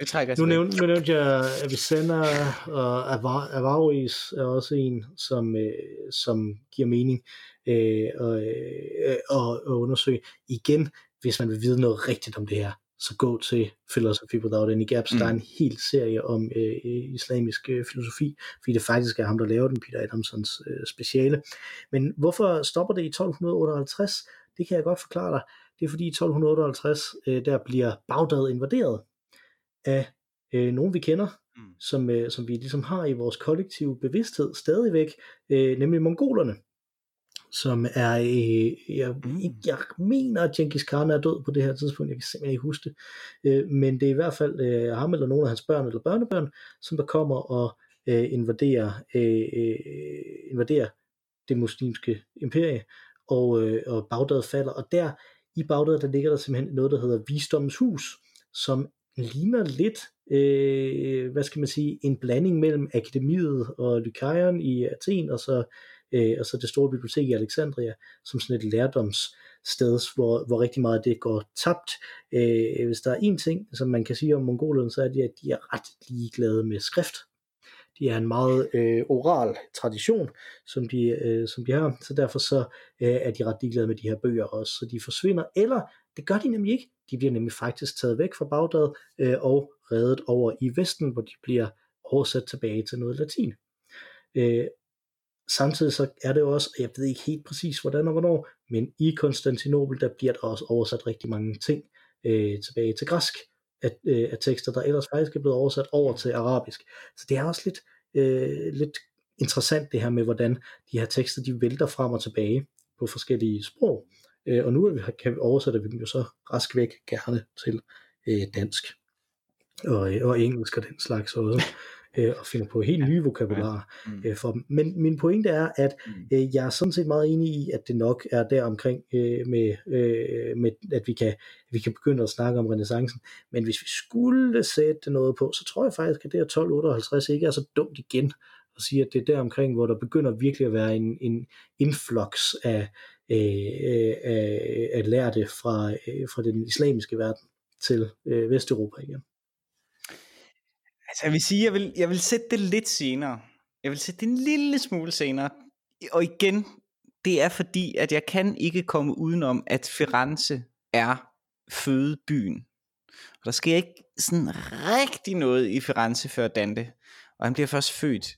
Det trækker nu, nævnte, nu nævnte jeg Avicenna og Averroes er også en, som, øh, som giver mening øh, og, øh, og, og undersøge. Igen, hvis man vil vide noget rigtigt om det her, så gå til Philosophy Without Any Gaps. Mm. Der er en hel serie om øh, islamisk øh, filosofi, fordi det faktisk er ham, der laver den, Peter Adamsons øh, speciale. Men hvorfor stopper det i 1258? Det kan jeg godt forklare dig. Det er fordi i 1258, øh, der bliver Bagdad invaderet af øh, nogen vi kender, mm. som, øh, som vi ligesom har i vores kollektive bevidsthed stadigvæk, øh, nemlig mongolerne. som er, øh, jeg, Mm. jeg mener, at Genghis Khan er død på det her tidspunkt, jeg kan simpelthen ikke huske det, øh, men det er i hvert fald øh, ham eller nogle af hans børn eller børnebørn, som der kommer og øh, invaderer, øh, øh, invaderer det muslimske imperie, og, øh, og Bagdad falder, og der i Bagdad, der ligger der simpelthen noget, der hedder Visdommens Hus, som ligner lidt, øh, hvad skal man sige, en blanding mellem akademiet og Lykaion i Athen, og så, øh, og så det store bibliotek i Alexandria, som sådan et lærdomssted, hvor, hvor rigtig meget af det går tabt. Øh, hvis der er en ting, som man kan sige om mongolerne, så er det, at de er ret ligeglade med skrift. De er en meget øh, oral tradition, som de, øh, som de har, så derfor så øh, er de ret ligeglade med de her bøger også, så de forsvinder, eller det gør de nemlig ikke. De bliver nemlig faktisk taget væk fra Bagdad øh, og reddet over i Vesten, hvor de bliver oversat tilbage til noget latin. Øh, samtidig så er det også, og jeg ved ikke helt præcis hvordan og hvornår, men i Konstantinopel, der bliver der også oversat rigtig mange ting øh, tilbage til græsk, af, øh, af tekster, der ellers faktisk er blevet oversat over til arabisk. Så det er også lidt, øh, lidt interessant det her med, hvordan de her tekster, de vælter frem og tilbage på forskellige sprog. Øh, og nu er vi, kan vi oversætte vi dem jo så rask væk gerne til øh, dansk og, øh, og engelsk og den slags også, øh, og finder på helt nye vokabular Mm. øh, for dem. Men min pointe er, at Mm. øh, jeg er sådan set meget enig i, at det nok er der omkring øh, med, øh, med, at vi kan, vi kan begynde at snakke om renaissancen. Men hvis vi skulle sætte noget på, så tror jeg faktisk, at det her 1258 ikke er så dumt igen at sige, at det er der omkring, hvor der begynder virkelig at være en, en influx af, øh, af, af lærte fra, øh, fra den islamiske verden til øh, Vesteuropa igen. Altså, jeg vil sige, jeg vil, jeg vil sætte det lidt senere. Jeg vil sætte det en lille smule senere. Og igen, det er fordi, at jeg kan ikke komme udenom, at Firenze er fødebyen. Og der sker ikke sådan rigtig noget i Firenze før Dante. Og han bliver først født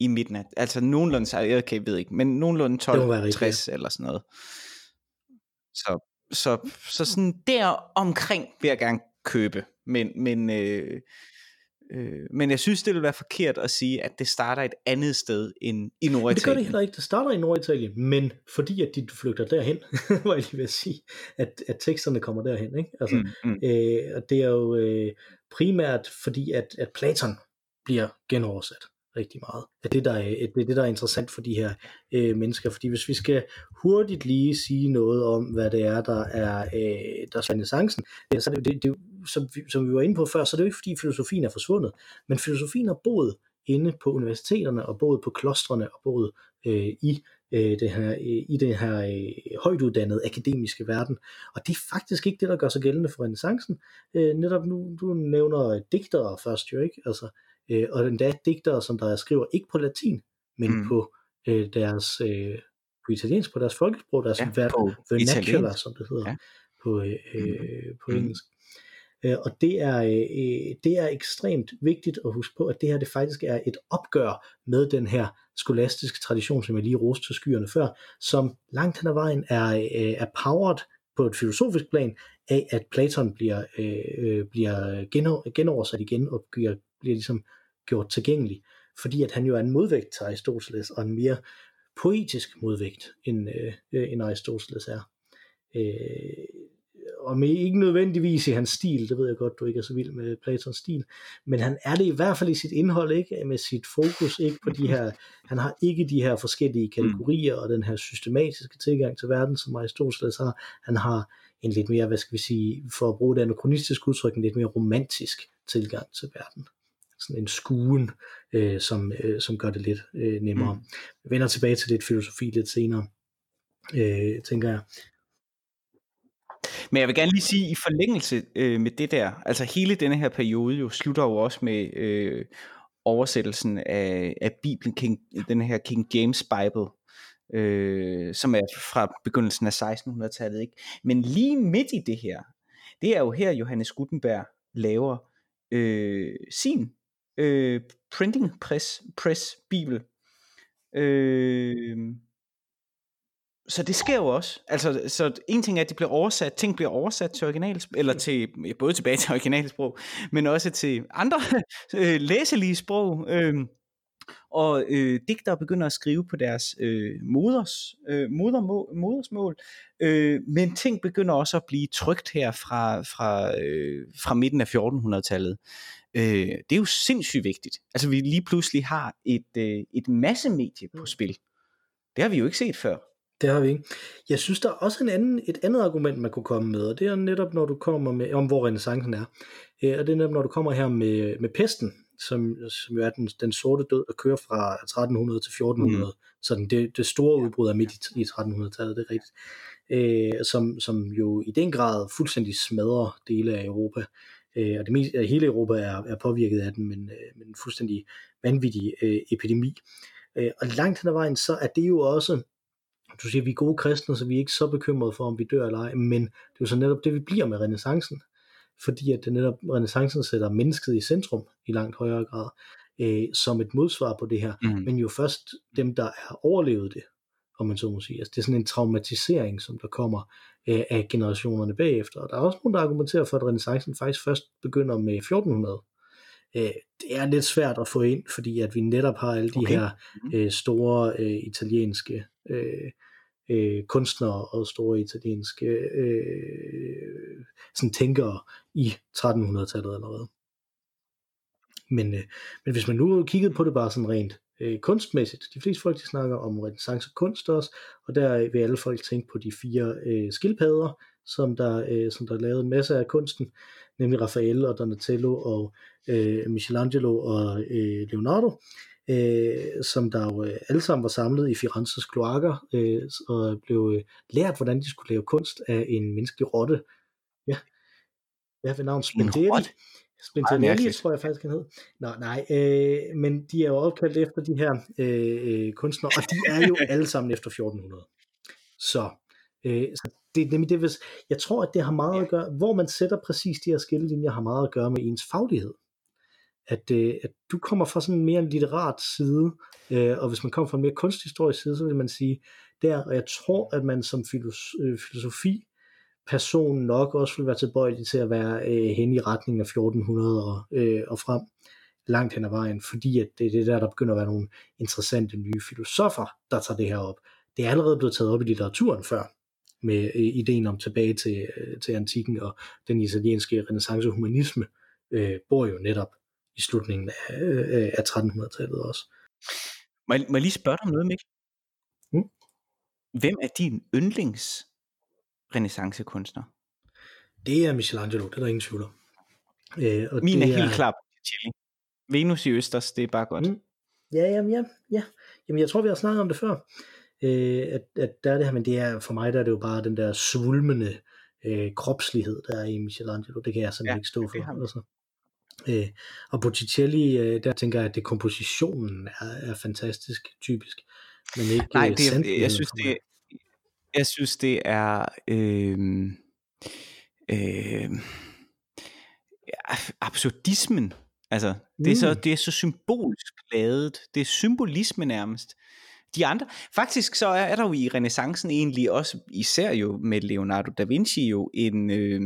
i midten af, altså nogenlunde, jeg ved ikke, men nogenlunde Det må være rigtigt, 1260 eller sådan noget. Så, så, så sådan der omkring vil jeg gerne købe. Men, men, øh, øh, men jeg synes, det vil være forkert at sige, at det starter et andet sted end i Men det gør det Norditalien. heller ikke. Det starter i Norditalien, men fordi at de flygter derhen, var jeg lige ved at sige, at, at teksterne kommer derhen. Ikke? Altså, Mm, mm. øh, og det er jo øh, primært fordi, at, at Platon bliver genoversat rigtig meget. At det, der er, det er det, der er interessant for de her øh, mennesker. Fordi hvis vi skal hurtigt lige sige noget om, hvad det er, der er, øh, der er renaissancen, så er det, det, det, som, vi, som vi var inde på før, så er det jo ikke, fordi filosofien er forsvundet, men filosofien har boet inde på universiteterne, og boet på klostrene, og boet øh, i øh, det her, øh, i det her øh, højt uddannede akademiske verden. Og det er faktisk ikke det, der gør sig gældende for renaissancen. Øh, netop nu, du nævner digtere først jo, ikke? Altså, øh, og endda digtere, som der skriver ikke på latin, men Mm. mm. på øh, deres øh, på italiensk, på deres folkesprog, deres Ja, på vernacular, som det hedder Ja. på, øh, øh, på Mm. engelsk. Øh, og det er, øh, det er ekstremt vigtigt at huske på, at det her det faktisk er et opgør med den her skolastiske tradition, som jeg lige roste til skyerne før, som langt hen ad vejen er, øh, er powered på et filosofisk plan af, at Platon bliver, øh, øh, bliver geno- genoversat igen og bliver, bliver ligesom gjort tilgængelig, fordi at han jo er en modvægt til Aristoteles, og en mere poetisk modvægt, end, øh, øh, end Aristoteles er. Øh, og med ikke nødvendigvis i hans stil, det ved jeg godt, du ikke er så vild med Platons stil, men han er det i hvert fald i sit indhold, ikke med sit fokus, ikke på de her, han har ikke de her forskellige kategorier og den her systematiske tilgang til verden, som Aristoteles har. Han har en lidt mere, hvad skal vi sige, for at bruge det anachronistiske udtryk, en lidt mere romantisk tilgang til verden. Sådan en skuen, øh, som, øh, som gør det lidt øh, nemmere. Mm. Vi vender tilbage til lidt filosofi lidt senere, øh, tænker jeg. Men jeg vil gerne lige sige, i forlængelse øh, med det der, altså hele denne her periode jo slutter jo også med øh, oversættelsen af, af Bibelen, King, den her King James Bible, øh, som er fra begyndelsen af 1600-tallet. Ikke? Men lige midt i det her, det er jo her Johannes Gutenberg laver øh, sin øh, printing press, press Bibel. Øh, så det sker jo også. Altså, så en ting er, at det bliver oversat, ting bliver oversat til originalsprog, eller til, både tilbage til originalsprog, men også til andre øh, læselige sprog. Øh, og øh, digtere begynder at skrive på deres øh, moders, øh, modermål, modersmål, øh, men ting begynder også at blive trygt her fra, fra, øh, fra midten af 1400-tallet. Øh, det er jo sindssygt vigtigt. Altså vi lige pludselig har et, øh, et massemedie på spil. Det har vi jo ikke set før. Det har vi ikke. Jeg synes, der er også en anden, et andet argument, man kunne komme med, og det er netop, når du kommer med, om hvor renaissancen er. Øh, og det er netop, når du kommer her med, med pesten, som, som jo er den, den sorte død, der kører fra 1300 til 1400. Mm. Så det, det store udbrud er midt i, i 1300-tallet, det er rigtigt. Øh, som, som jo i den grad fuldstændig smadrer dele af Europa. Øh, og det meste, hele Europa er, er påvirket af den, men, øh, men en fuldstændig vanvittig øh, epidemi. Øh, og langt hen ad vejen, så er det jo også du siger, vi er gode kristne, så vi er ikke så bekymrede for, om vi dør eller ej, men det er jo så netop det, vi bliver med renaissancen, fordi at det netop renaissancen sætter mennesket i centrum i langt højere grad, øh, som et modsvar på det her, mm. men jo først dem, der er overlevet det, om man så må sige. Altså, det er sådan en traumatisering, som der kommer øh, af generationerne bagefter. Og der er også nogen, der argumenterer for, at renaissancen faktisk først begynder med 1400. Øh, det er lidt svært at få ind, fordi at vi netop har alle de okay. her mm. øh, store øh, italienske øh, øh, kunstnere og store italienske øh, sådan tænkere i 1300-tallet allerede. Men, øh, men hvis man nu kiggede på det bare sådan rent øh, kunstmæssigt, de fleste folk de snakker om renaissance kunst også, og der vil alle folk tænke på de fire øh, skildpadder, som der, øh, som der lavede en masse af kunsten, nemlig Raphael og Donatello og øh, Michelangelo og øh, Leonardo øh, som der jo øh, alle sammen var samlet i Firenzes kloakker, øh, og blev øh, lært, hvordan de skulle lave kunst af en menneskelig rotte. Ja, har ved navn Spendetti. Spendetti, tror jeg faktisk, han hed. Nå, nej, øh, men de er jo opkaldt efter de her øh, kunstnere, og de er jo alle sammen efter 1400. Så, øh, så det, det, det, hvis, jeg tror, at det har meget at gøre, hvor man sætter præcis de her skillelinjer, har meget at gøre med ens faglighed at, øh, at du kommer fra sådan en mere litterat side, øh, og hvis man kommer fra en mere kunsthistorisk side, så vil man sige der, og jeg tror, at man som filos- øh, filosofi person nok også vil være tilbøjelig til at være øh, hen i retningen af 1400 og, øh, og frem langt hen ad vejen, fordi at det er det der, der begynder at være nogle interessante nye filosofer, der tager det her op. Det er allerede blevet taget op i litteraturen før, med øh, ideen om tilbage til, øh, til antikken og den italienske renaissance humanisme, øh, bor jo netop i slutningen af, øh, af 1300-tallet også. Må jeg, må jeg lige spørge dig om noget, Mikkel? Hmm? Hvem er din yndlings renaissancekunstner? Det er Michelangelo, det er der ingen tvivl om. Øh, og Min det er helt klar Botticelli. Venus i Østers, det er bare godt. Mm. Ja, jamen, ja, ja. Jamen, jeg tror, vi har snakket om det før. Øh, at, at der er det her, men det er, for mig der er det jo bare den der svulmende øh, kropslighed, der er i Michelangelo. Det kan jeg simpelthen ja, ikke stå for. Altså. Øh, og Botticelli, øh, der tænker jeg, at det kompositionen er, er fantastisk, typisk. Men ikke Nej, det, er, jeg, synes, det, jeg synes, det er... Øh, øh, absurdismen. Altså, det, er så, mm. det er så symbolsk lavet. Det er symbolisme nærmest. De andre, faktisk så er, er der jo i renaissancen egentlig også, især jo med Leonardo da Vinci jo, en, øh,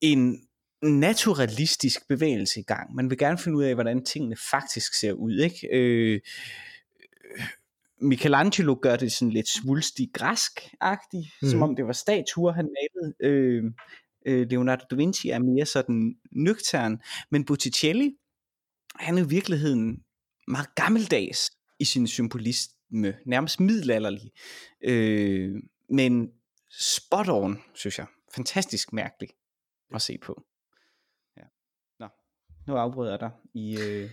en naturalistisk bevægelse i gang. Man vil gerne finde ud af, hvordan tingene faktisk ser ud. Ikke? Øh, Michelangelo gør det sådan lidt svulstig græsk-agtigt, mm. som mhm. om det var statuer, han malede. Øh, øh, Leonardo da Vinci er mere sådan nøgtern, men Botticelli, han er i virkeligheden meget gammeldags i sin symbolisme, nærmest middelalderlig, øh, men spot on, synes jeg. Fantastisk mærkeligt at se på nu afbryder jeg dig i... Øh...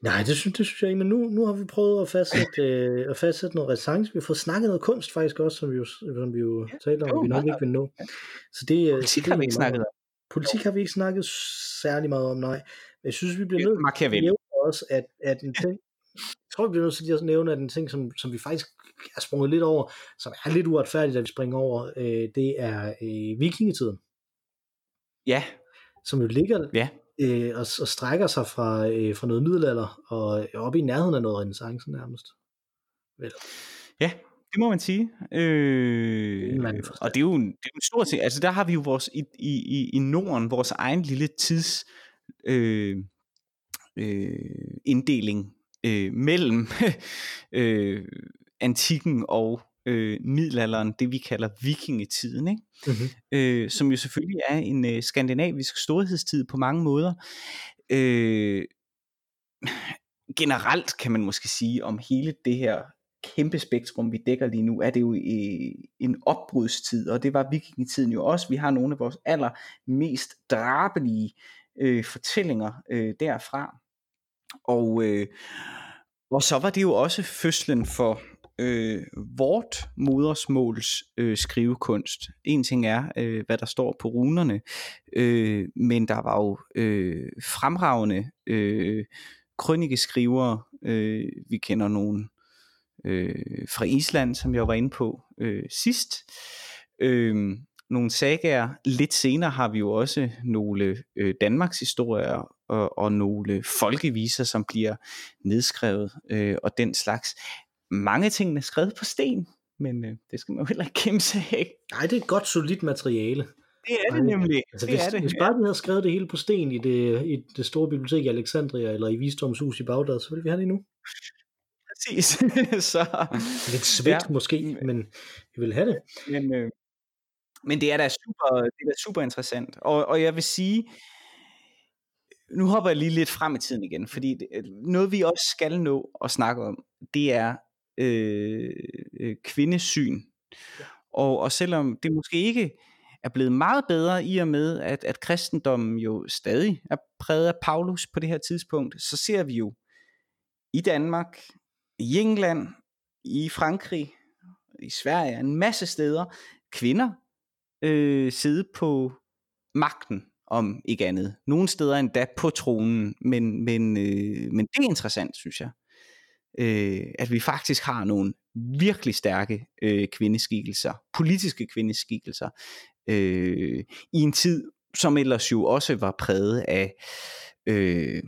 Nej, det synes, det synes jeg ikke, men nu, nu har vi prøvet at fastsætte, øh, at fastsætte noget resange. Vi har fået snakket noget kunst faktisk også, som vi jo, som vi jo ja, talte om, vi nok ikke vil nå. Så det, Politik det, har vi ikke snakket om. Politik har vi ikke snakket særlig meget om, nej. Men jeg synes, vi bliver nødt til at nævne også, at, at en ting, jeg tror, vi bliver nødt til at nævne, at en ting, som, som vi faktisk er sprunget lidt over, som er lidt uretfærdigt, at vi springer over, øh, det er øh, vikingetiden. Ja. Som jo ligger ja øh, og, og strækker sig fra, øh, fra noget middelalder og op i nærheden af noget renaissance nærmest. Vel. Ja, det må man sige. Øh, og det er jo en, det er en stor ting. Altså der har vi jo vores, i, i, i Norden vores egen lille tids øh, øh, inddeling øh, mellem øh, antikken og øh, middelalderen, det vi kalder vikingetiden, ikke? Mm-hmm. Øh, som jo selvfølgelig er en øh, skandinavisk storhedstid på mange måder. Øh, generelt kan man måske sige om hele det her kæmpe spektrum, vi dækker lige nu, er det jo i en opbrudstid, og det var vikingetiden jo også. Vi har nogle af vores allermest drabelige øh, fortællinger øh, derfra. Og, øh, og så var det jo også fødslen for øh, vort modersmåls øh, skrivekunst. En ting er, øh, hvad der står på runerne, øh, men der var jo øh, fremragende øh, krønikeskrivere. Øh, vi kender nogen øh, fra Island, som jeg var inde på øh, sidst. Øh, nogle sagaer. Lidt senere har vi jo også nogle øh, Danmarks historier og, og nogle folkeviser, som bliver nedskrevet øh, og den slags. Mange ting er skrevet på sten, men øh, det skal man jo heller ikke kæmpe sig af. Nej, det er et godt solidt materiale. Det er det nemlig. Altså, det hvis, er det. hvis bare vi havde skrevet det hele på sten i det, i det store bibliotek i Alexandria, eller i Visdomshus i Bagdad, så ville vi have det nu. Præcis. så, Lidt svedt ja. måske, men vi vil have det. Men, øh, men det er da super, det er da super interessant. Og, og jeg vil sige, nu hopper jeg lige lidt frem i tiden igen, fordi det, noget vi også skal nå at snakke om, det er øh, øh, kvindesyn. Ja. Og, og selvom det måske ikke er blevet meget bedre i og med, at, at kristendommen jo stadig er præget af Paulus på det her tidspunkt, så ser vi jo i Danmark, i England, i Frankrig, i Sverige, en masse steder, kvinder øh, sidde på magten, om ikke andet. Nogle steder endda på tronen, men, men, øh, men det er interessant, synes jeg. Øh, at vi faktisk har nogle virkelig stærke øh, kvindeskikkelser, politiske kvindeskikkelser, øh, i en tid, som ellers jo også var præget af øh,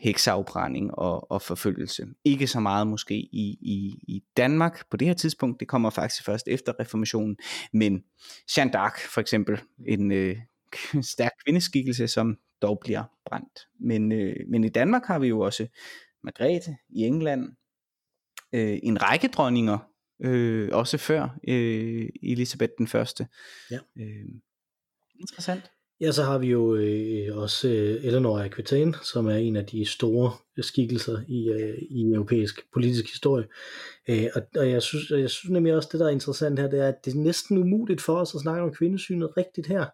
heksafbrænding og, og forfølgelse. Ikke så meget måske i, i, i Danmark på det her tidspunkt, det kommer faktisk først efter reformationen, men Jeanne d'Arc for eksempel, en øh, stærk kvindeskikkelse, som dog bliver brændt. Men, øh, men i Danmark har vi jo også Margrethe i England, øh, en række dronninger, øh, også før øh, Elisabeth den første. Ja. Øh, interessant. Ja, så har vi jo øh, også øh, Eleanor Aquitaine, som er en af de store skikkelser i, øh, i europæisk politisk historie. Øh, og, og jeg, synes, jeg synes nemlig også, det der er interessant her, det er, at det er næsten umuligt for os at snakke om kvindesynet rigtigt her,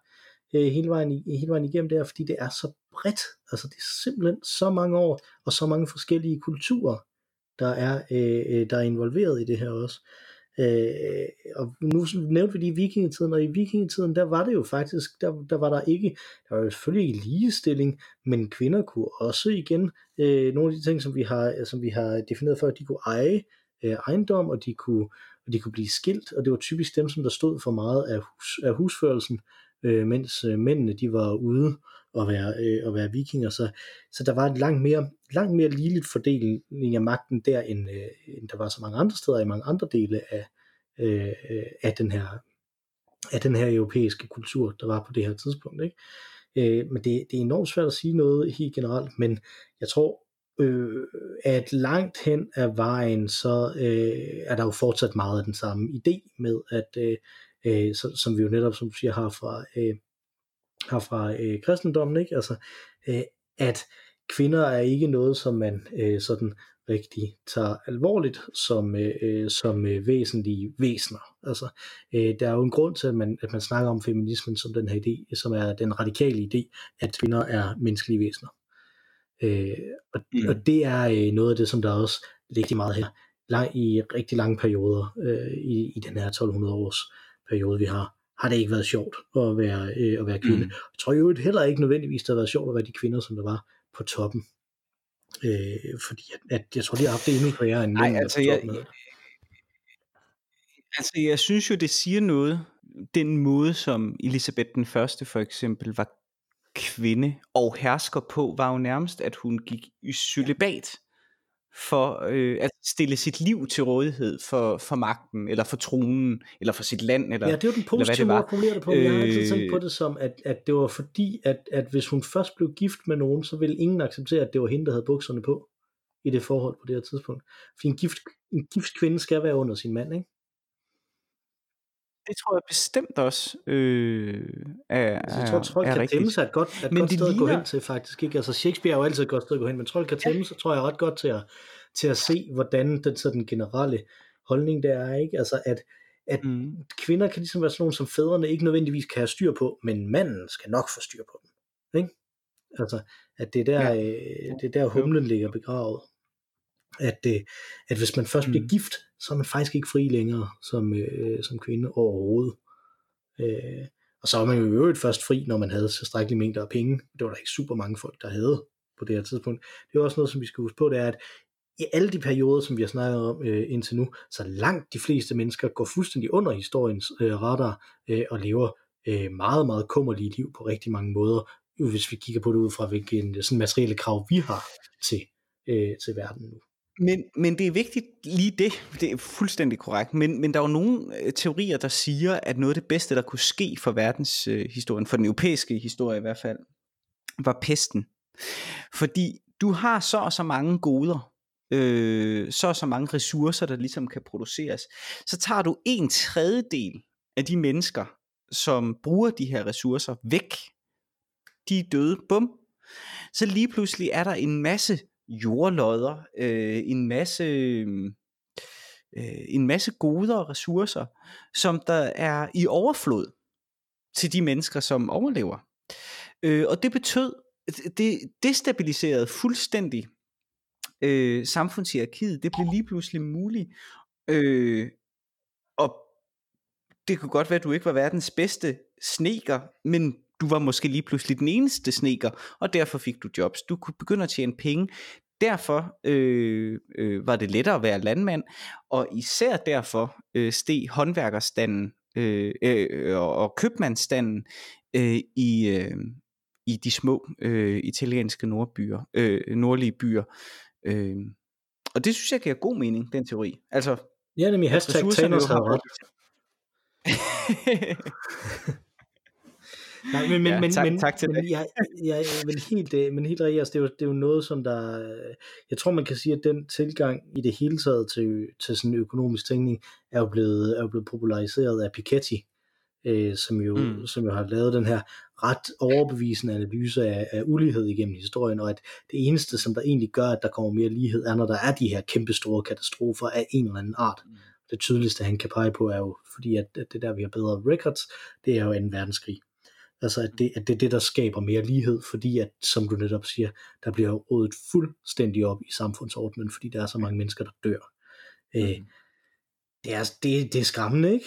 øh, hele, vejen, hele vejen igennem der, fordi det er så bredt. Altså det er simpelthen så mange år, og så mange forskellige kulturer, der er, øh, øh der er involveret i det her også. Øh, og nu nævnte vi lige vikingetiden, og i vikingetiden, der var det jo faktisk, der, der var der ikke, der var jo selvfølgelig ikke ligestilling, men kvinder kunne også igen, øh, nogle af de ting, som vi har, som vi har defineret før, de kunne eje øh, ejendom, og de kunne, og de kunne blive skilt, og det var typisk dem, som der stod for meget af, hus, af husførelsen, øh, mens øh, mændene de var ude og være, øh, og være vikinger. Så, så der var en langt mere, langt mere ligeligt fordeling af magten der, end, øh, end der var så mange andre steder i mange andre dele af, øh, øh, af, den her, af den her europæiske kultur, der var på det her tidspunkt. Ikke? Øh, men det, det er enormt svært at sige noget helt generelt, men jeg tror, øh, at langt hen ad vejen, så øh, er der jo fortsat meget af den samme idé med, at øh, øh, så, som vi jo netop, som du siger, har fra, øh, har fra øh, kristendommen, ikke? Altså, øh, at kvinder er ikke noget, som man øh, sådan rigtig tager alvorligt som, øh, som øh, væsentlige væsener. Altså, øh, der er jo en grund til, at man, at man snakker om feminismen som den her idé, som er den radikale idé, at kvinder er menneskelige væsener. Øh, og, mm. og det er øh, noget af det, som der også rigtig meget her, lang, i rigtig lange perioder øh, i, i den her 1200 års periode, vi har, har det ikke været sjovt at være, øh, at være kvinde. Mm. Jeg tror jo heller ikke nødvendigvis, det har været sjovt at være de kvinder, som der var på toppen. Øh, fordi at, at jeg tror, de har haft det endnu sværere end Nej, altså, jeg, jeg, altså jeg synes jo, det siger noget, den måde, som Elisabeth den første for eksempel var kvinde og hersker på, var jo nærmest, at hun gik i celibat for øh, at stille sit liv til rådighed for, for magten, eller for tronen, eller for sit land, eller Ja, det var den positive måde at formulere det på. Jeg har altid tænkt på øh. det som, at, at det var fordi, at, at hvis hun først blev gift med nogen, så ville ingen acceptere, at det var hende, der havde bukserne på. i det forhold på det her tidspunkt. Fordi en gift, en gift kvinde skal være under sin mand, ikke? Det tror jeg bestemt også øh, er, altså, jeg tror, at Trold kan tæmme sig et godt, et men godt sted ligner... at gå hen til, faktisk. Ikke? Altså, Shakespeare er jo altid et godt sted at gå hen, men Trold kan tæmme sig, tror jeg, ret godt til at, til at se, hvordan den sådan generelle holdning der er. Ikke? Altså, at, at mm. kvinder kan ligesom være sådan nogle, som fædrene ikke nødvendigvis kan have styr på, men manden skal nok få styr på dem. Ikke? Altså, at det er der, ja. øh, det er der humlen ligger begravet. At, øh, at hvis man først mm. bliver gift, så er man faktisk ikke fri længere som, øh, som kvinde overhovedet. Øh, og så var man jo i øvrigt først fri, når man havde tilstrækkelige mængder af penge. Det var der ikke super mange folk, der havde på det her tidspunkt. Det er også noget, som vi skal huske på, det er, at i alle de perioder, som vi har snakket om øh, indtil nu, så langt de fleste mennesker går fuldstændig under historiens øh, radar øh, og lever øh, meget, meget kummerlige liv på rigtig mange måder, hvis vi kigger på det ud fra, hvilke sådan materielle krav vi har til, øh, til verden nu. Men, men det er vigtigt lige det, det er fuldstændig korrekt, men, men der er jo nogle øh, teorier, der siger, at noget af det bedste, der kunne ske for verdenshistorien, øh, for den europæiske historie i hvert fald, var pesten. Fordi du har så og så mange goder, øh, så og så mange ressourcer, der ligesom kan produceres. Så tager du en tredjedel af de mennesker, som bruger de her ressourcer væk. De er døde, bum. Så lige pludselig er der en masse jordlodder, øh, en masse øh, en masse goder og ressourcer, som der er i overflod til de mennesker, som overlever. Øh, og det betød, det destabiliserede fuldstændig øh, samfundshierarkiet. Det blev lige pludselig muligt. Øh, og det kunne godt være, at du ikke var verdens bedste sneker, men du var måske lige pludselig den eneste sneker, og derfor fik du jobs. Du kunne begynde at tjene penge. Derfor øh, øh, var det lettere at være landmand, og især derfor øh, steg håndværkerstanden øh, øh, og købmandsstanden øh, i, øh, i de små øh, italienske nordbyer, øh, nordlige byer. Øh, og det synes jeg giver god mening, den teori. Altså, ja, nemlig hashtag Thanos har ret. Nej, men, men, ja, men, tak, men, tak til men, jeg, jeg, men helt, øh, men helt rigtigt, altså, det, er jo, det er jo noget, som der, øh, jeg tror man kan sige, at den tilgang i det hele taget til, til sådan økonomisk tænkning, er jo blevet, er jo blevet populariseret af Piketty, øh, som, jo, mm. som jo har lavet den her ret overbevisende analyse af, af ulighed igennem historien, og at det eneste, som der egentlig gør, at der kommer mere lighed, er, når der er de her kæmpe store katastrofer af en eller anden art. Mm. Det tydeligste, han kan pege på, er jo, fordi at, at det der, vi har bedre records, det er jo en verdenskrig. Altså at det, at det er det, der skaber mere lighed, fordi at, som du netop siger, der bliver rådet fuldstændig op i samfundsordenen, fordi der er så mange mennesker, der dør. Øh, mm. det, er, det, det er skræmmende, ikke?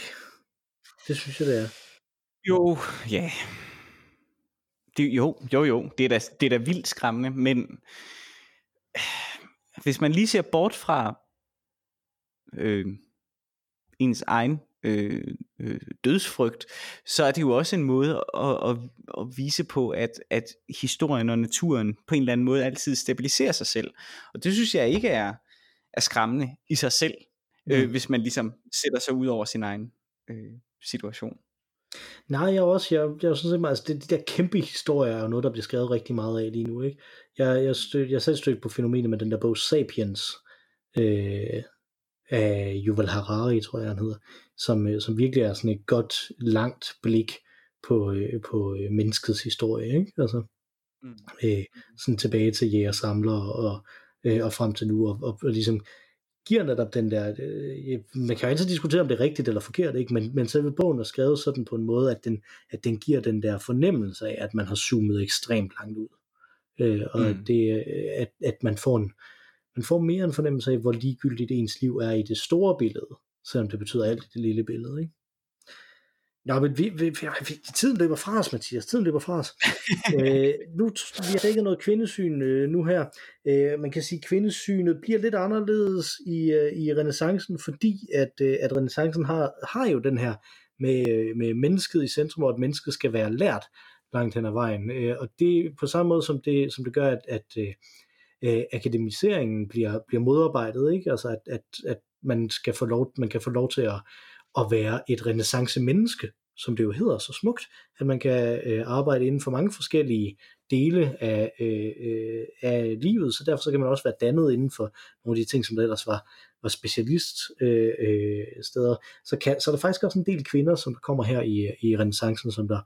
Det synes jeg, det er. Jo, ja. Det, jo, jo, jo. Det er, da, det er da vildt skræmmende, men hvis man lige ser bort fra øh, ens egen øh, øh, dødsfrygt, så er det jo også en måde at, at, at vise på, at, at historien og naturen på en eller anden måde altid stabiliserer sig selv. Og det synes jeg ikke er, er skræmmende i sig selv, øh, mm. hvis man ligesom sætter sig ud over sin egen øh, situation. Nej, jeg også, jeg, jeg sådan set, altså det, de der kæmpe historier er jo noget, der bliver skrevet rigtig meget af lige nu, ikke? Jeg, jeg, stød, jeg selv stødt på fænomenet med den der bog Sapiens, øh, af Yuval Harari, tror jeg han hedder, som, øh, som virkelig er sådan et godt, langt blik på, øh, på øh, menneskets historie, ikke? Altså, mm. øh, sådan tilbage til jæger samler og, øh, og frem til nu, og, og, og ligesom giver netop den der, øh, man kan jo altid diskutere, om det er rigtigt eller forkert, ikke? Men, men selve bogen er skrevet sådan på en måde, at den, at den giver den der fornemmelse af, at man har zoomet ekstremt langt ud. Øh, og mm. det, at, at man får en, man får mere en fornemmelse af, hvor ligegyldigt ens liv er i det store billede, selvom det betyder alt i det lille billede. Ikke? Nå, men vi, vi, vi, tiden løber fra os, Mathias. Tiden løber fra os. øh, nu, vi har ikke noget kvindesyn øh, nu her. Øh, man kan sige, at kvindesynet bliver lidt anderledes i, øh, i renaissancen, fordi at, øh, at renaissancen har, har jo den her med, øh, med mennesket i centrum, og at mennesket skal være lært langt hen ad vejen. Øh, og det på samme måde, som det, som det gør, at, at øh, øh akademiseringen bliver, bliver modarbejdet, ikke? Altså at, at, at man, skal få lov, man kan få lov til at, at være et renaissance menneske, som det jo hedder så smukt, at man kan øh, arbejde inden for mange forskellige dele af, øh, øh, af livet, så derfor så kan man også være dannet inden for nogle af de ting, som der ellers var, var specialist øh, øh, steder. Så, kan, så er der faktisk også en del kvinder, som der kommer her i, i renaissancen, som der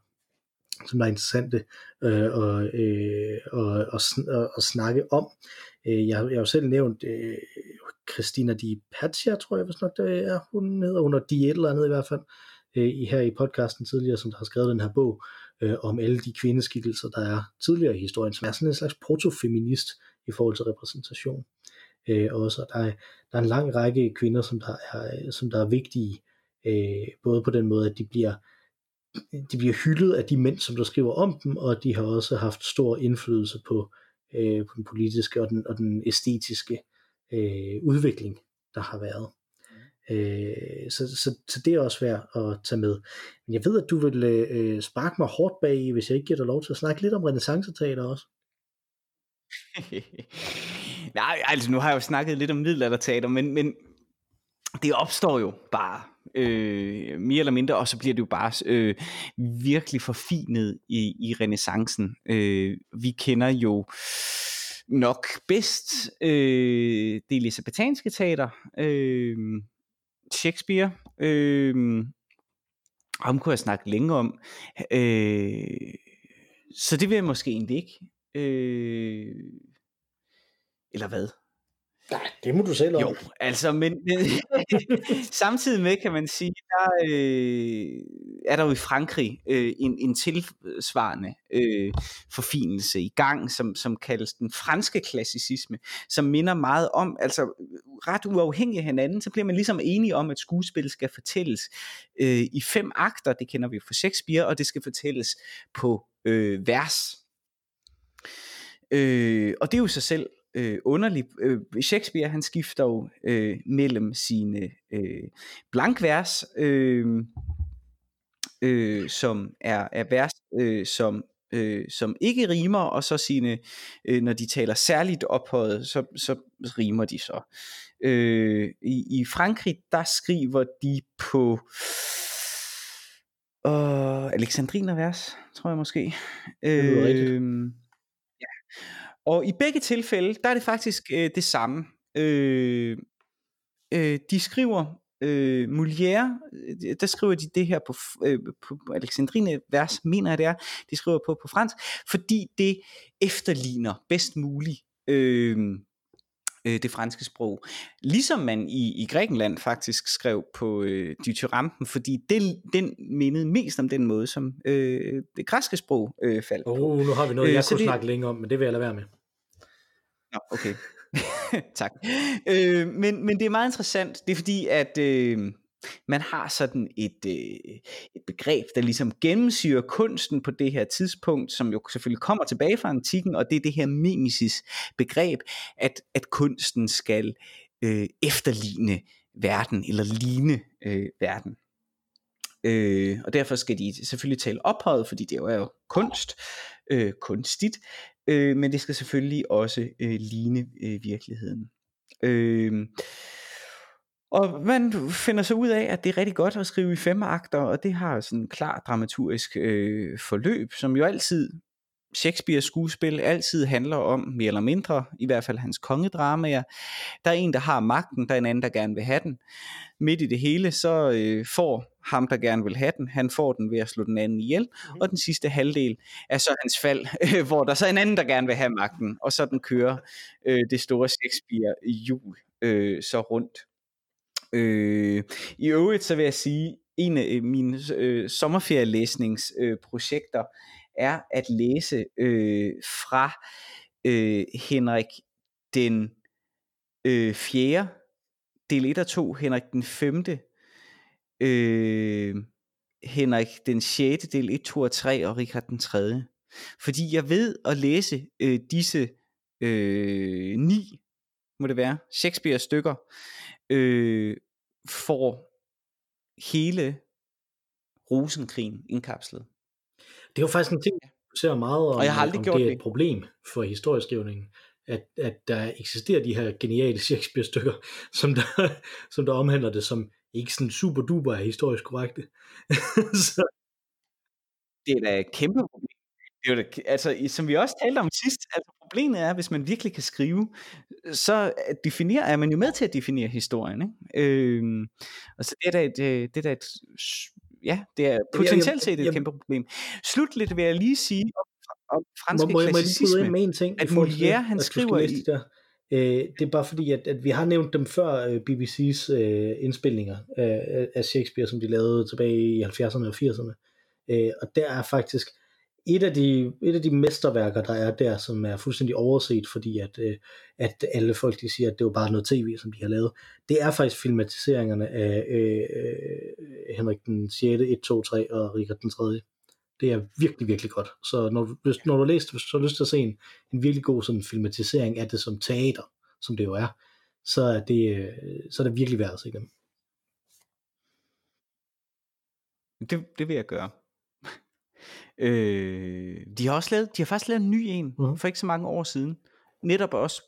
som der er interessante øh, og, øh, og, og, og, og snakke om. Øh, jeg, jeg har jo selv nævnt øh, Christina Di Pazia, tror jeg, hvis nok det er, hun hedder. Hun er Di et eller andet i hvert fald, øh, i, her i podcasten tidligere, som der har skrevet den her bog øh, om alle de kvindeskikkelser, der er tidligere i historien, som er sådan en slags protofeminist i forhold til repræsentation. Øh, også, der, er, der er en lang række kvinder, som der er, øh, som der er vigtige, øh, både på den måde, at de bliver de bliver hyldet af de mænd, som der skriver om dem, og de har også haft stor indflydelse på, øh, på den politiske og den, og den æstetiske øh, udvikling, der har været. Øh, så, så, så det er også værd at tage med. Men jeg ved, at du vil øh, sparke mig hårdt bag, hvis jeg ikke giver dig lov til at snakke lidt om renaissanceteater også. Nej, altså nu har jeg jo snakket lidt om middelalderteater, men, men det opstår jo bare øh, mere eller mindre, og så bliver det jo bare øh, virkelig forfinet i, i renaissancen. Øh, vi kender jo nok bedst øh, det elisabethanske teater, øh, Shakespeare, øh, ham kunne jeg snakke længe om, øh, så det vil jeg måske egentlig ikke. Øh, eller hvad? Nej, det må du selv om. Jo, altså, men, men samtidig med kan man sige, der øh, er der jo i Frankrig øh, en, en tilsvarende øh, forfinelse i gang, som, som kaldes den franske klassicisme, som minder meget om, altså ret uafhængig af hinanden, så bliver man ligesom enige om, at skuespil skal fortælles øh, i fem akter, det kender vi jo fra Shakespeare, og det skal fortælles på øh, vers. Øh, og det er jo sig selv øh, underligt. Øh, Shakespeare han skifter jo øh, mellem sine øh, blankvers, øh, øh, som er, er vers, øh, som øh, som ikke rimer, og så sine, øh, når de taler særligt ophøjet, så, så rimer de så. Øh, i, I Frankrig, der skriver de på øh, Alexandrinervers, tror jeg måske. Øh, og i begge tilfælde, der er det faktisk øh, det samme. Øh, øh, de skriver øh, Molière, øh, der skriver de det her på, øh, på Alexandrine vers, mener jeg det er, de skriver på på fransk, fordi det efterligner bedst muligt øh, øh, det franske sprog. Ligesom man i, i Grækenland faktisk skrev på øh, Dithyrampen, fordi det, den mindede mest om den måde, som øh, det græske sprog øh, faldt oh, på. nu har vi noget, øh, jeg kunne det... snakke længe om, men det vil jeg lade være med. Nå, okay. tak. Øh, men, men det er meget interessant. Det er fordi, at øh, man har sådan et, øh, et begreb, der ligesom gennemsyrer kunsten på det her tidspunkt, som jo selvfølgelig kommer tilbage fra antikken, og det er det her mimesis begreb, at, at kunsten skal øh, efterligne verden, eller ligne øh, verden. Øh, og derfor skal de selvfølgelig tale ophøjet, fordi det jo er jo kunst, øh, kunstigt, øh, men det skal selvfølgelig også øh, ligne øh, virkeligheden. Øh, og man finder så ud af, at det er rigtig godt at skrive i fem akter, og det har sådan en klar dramaturgisk øh, forløb, som jo altid Shakespeares skuespil altid handler om, mere eller mindre, i hvert fald hans kongedramaer. Der er en, der har magten, der er en anden, der gerne vil have den. Midt i det hele, så øh, får ham, der gerne vil have den, han får den ved at slå den anden ihjel, mm-hmm. og den sidste halvdel er så hans fald, øh, hvor der så er en anden, der gerne vil have magten, og så den kører øh, det store Shakespeare-jul øh, så rundt. Øh, I øvrigt så vil jeg sige, en af mine øh, sommerferielæsningsprojekter øh, er at læse øh, fra øh, Henrik den øh, 4. del 1 og 2, Henrik den 5. Øh, Henrik den 6. del 1, 2 og 3 og Richard den 3. Fordi jeg ved at læse øh, disse øh, ni, må det være, Shakespeare stykker, øh, får hele Rosenkrigen indkapslet. Det er jo faktisk en ting, du ser meget om, og jeg har aldrig om gjort det er et problem for historieskrivningen, at, at der eksisterer de her geniale Shakespeare-stykker, som der, som der omhandler det, som ikke sådan super duper er historisk korrekte. Så. Det er da et kæmpe problem. det er det, altså, som vi også talte om sidst, altså problemet er, hvis man virkelig kan skrive, så definerer, er man jo med til at definere historien. Ikke? Øhm, og så det er da et, det er da et ja, det er potentielt set et jamen, kæmpe problem. Slutligt vil jeg lige sige om, om franske må, må, klassicisme, må med en ting, at Molière, han skriver i... Der. Øh, det er bare fordi, at, at vi har nævnt dem før øh, BBC's øh, indspilninger øh, af Shakespeare, som de lavede tilbage i 70'erne og 80'erne. Øh, og der er faktisk et af, de, et af de mesterværker, der er der, som er fuldstændig overset, fordi at, øh, at alle folk de siger, at det var bare noget tv, som de har lavet, det er faktisk filmatiseringerne af øh, øh, Henrik den 6., 1, 2, 3 og Richard den 3. Det er virkelig, virkelig godt. Så når du, når du har læst det, så har du lyst til at se en, en virkelig god sådan, filmatisering af det som teater, som det jo er, så er det, øh, så er det virkelig værd at se dem. Det, det vil jeg gøre. Øh, de har også lavet, de har faktisk lavet en ny en uh-huh. for ikke så mange år siden. Netop også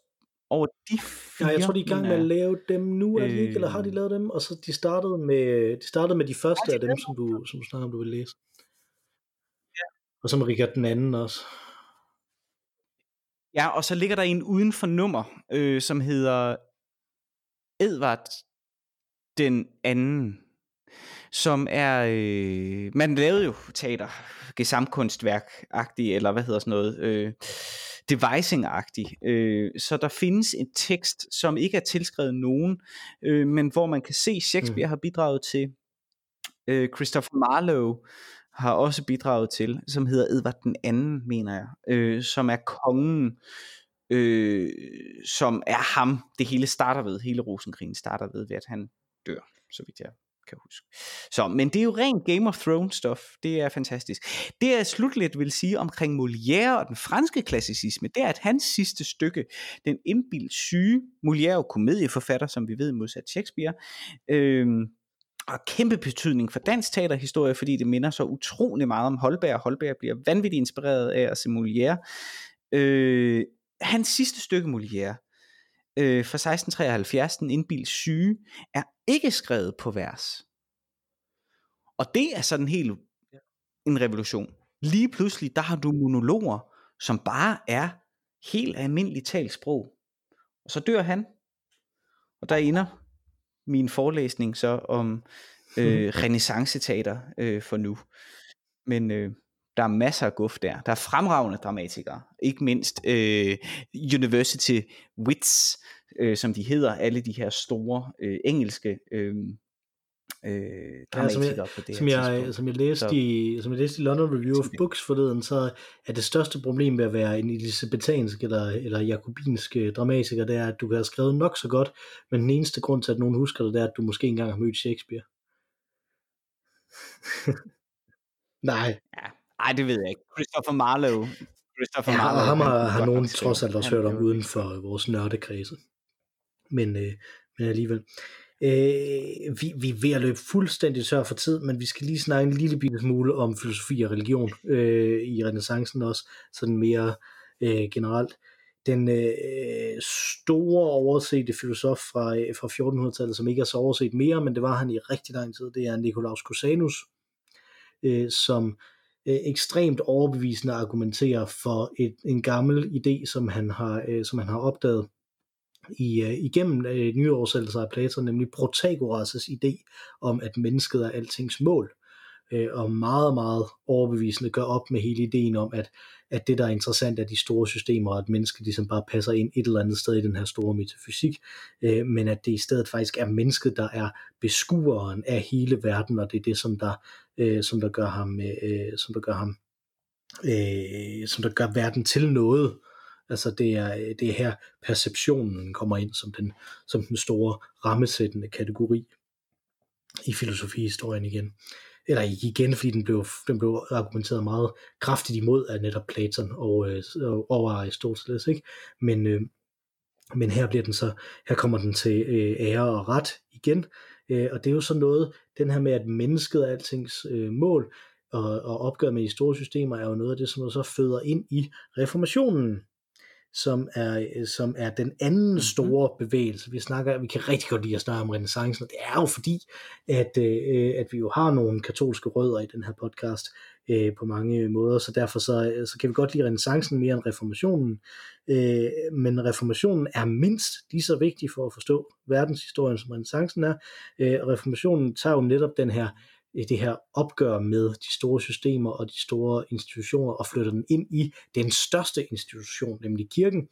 over de fire. Ja, jeg tror de er i gang med at lave dem nu, ikke, eller har de øh. lavet dem? Og så de startede med, de startede med de første de af dem, som du, som du snakker om, du vil læse. Og så med Richard den anden også. Ja, og så ligger der en uden for nummer, øh, som hedder Edvard den anden som er, øh, man lavede jo teater, gesamtkunstværk-agtig, eller hvad hedder sådan noget, øh, devising-agtig. Øh, så der findes en tekst, som ikke er tilskrevet nogen, øh, men hvor man kan se, Shakespeare mm. har bidraget til, øh, Christopher Marlowe har også bidraget til, som hedder Edvard den anden, mener jeg, øh, som er kongen, øh, som er ham, det hele starter ved, hele Rosenkrigen starter ved, ved at han dør, så vidt jeg kan huske. Så, men det er jo rent Game of Thrones stof. Det er fantastisk. Det jeg slutligt vil sige omkring Molière og den franske klassicisme, det er, at hans sidste stykke, Den indbildt syge, Molière komedieforfatter, som vi ved modsat Shakespeare, øh, har kæmpe betydning for dansk teaterhistorie, fordi det minder så utrolig meget om Holberg. Holberg bliver vanvittigt inspireret af at se Molière. Øh, hans sidste stykke Molière, øh, fra 1673, Den indbild syge, er ikke skrevet på vers. Og det er sådan helt en revolution. Lige pludselig, der har du monologer, som bare er helt almindeligt talt sprog. Og så dør han, og der ender min forelæsning så om øh, renaissance-teater øh, for nu. Men øh, der er masser af guf der. Der er fremragende dramatikere. Ikke mindst øh, University Wits, øh, som de hedder, alle de her store øh, engelske øh, øh, ja, som jeg, på det som jeg, som jeg læste så, i som jeg læste i London Review of Books forleden, så er det største problem ved at være en elisabetansk eller, eller jakobinsk øh, dramatiker, det er, at du kan have skrevet nok så godt, men den eneste grund til, at nogen husker det, det er, at du måske engang har mødt Shakespeare. Nej. Ja, ej, det ved jeg ikke. Christopher Marlowe. Christopher ja, Marlowe. og ham har, har nogen trods alt også hørt om uden for vores nørdekredse. Men, øh, men alligevel. Øh, vi, vi er ved at løbe fuldstændig tør for tid, men vi skal lige snakke en lille bitte smule om filosofi og religion øh, i renaissancen også, sådan mere øh, generelt. Den øh, store oversete filosof fra, øh, fra 1400-tallet, som ikke er så overset mere, men det var han i rigtig lang tid, det er Nikolaus Cusanus, øh, som øh, ekstremt overbevisende argumenterer for et, en gammel idé, som han har, øh, som han har opdaget i, øh, igennem øh, nyoversættelser af Platon, nemlig Protagoras' idé om, at mennesket er altings mål. Øh, og meget, meget overbevisende gør op med hele ideen om, at, at det, der er interessant, er de store systemer, og at mennesket ligesom bare passer ind et eller andet sted i den her store metafysik, øh, men at det i stedet faktisk er mennesket, der er beskueren af hele verden, og det er det, som der, øh, som der gør ham, øh, øh som der gør ham, øh, som der gør verden til noget. Altså det er, øh, det er her perceptionen kommer ind som den, som den store rammesættende kategori i filosofihistorien igen. Eller igen, fordi den blev, den blev argumenteret meget kraftigt imod af netop Platon og, øh, og Aristoteles. Ikke? Men, øh, men her bliver den så, her kommer den til øh, ære og ret igen. Øh, og det er jo så noget, den her med, at mennesket er altings øh, mål, og, og opgør med de store systemer, er jo noget af det, som så føder ind i reformationen som er, som er den anden mm-hmm. store bevægelse. Vi snakker, vi kan rigtig godt lide at snakke om renaissancen, og det er jo fordi, at, øh, at vi jo har nogle katolske rødder i den her podcast øh, på mange måder, så derfor så, så kan vi godt lide renaissancen mere end reformationen, øh, men reformationen er mindst lige så vigtig for at forstå verdenshistorien, som renaissancen er. Øh, reformationen tager jo netop den her det her opgør med de store systemer og de store institutioner og flytter den ind i den største institution, nemlig kirken,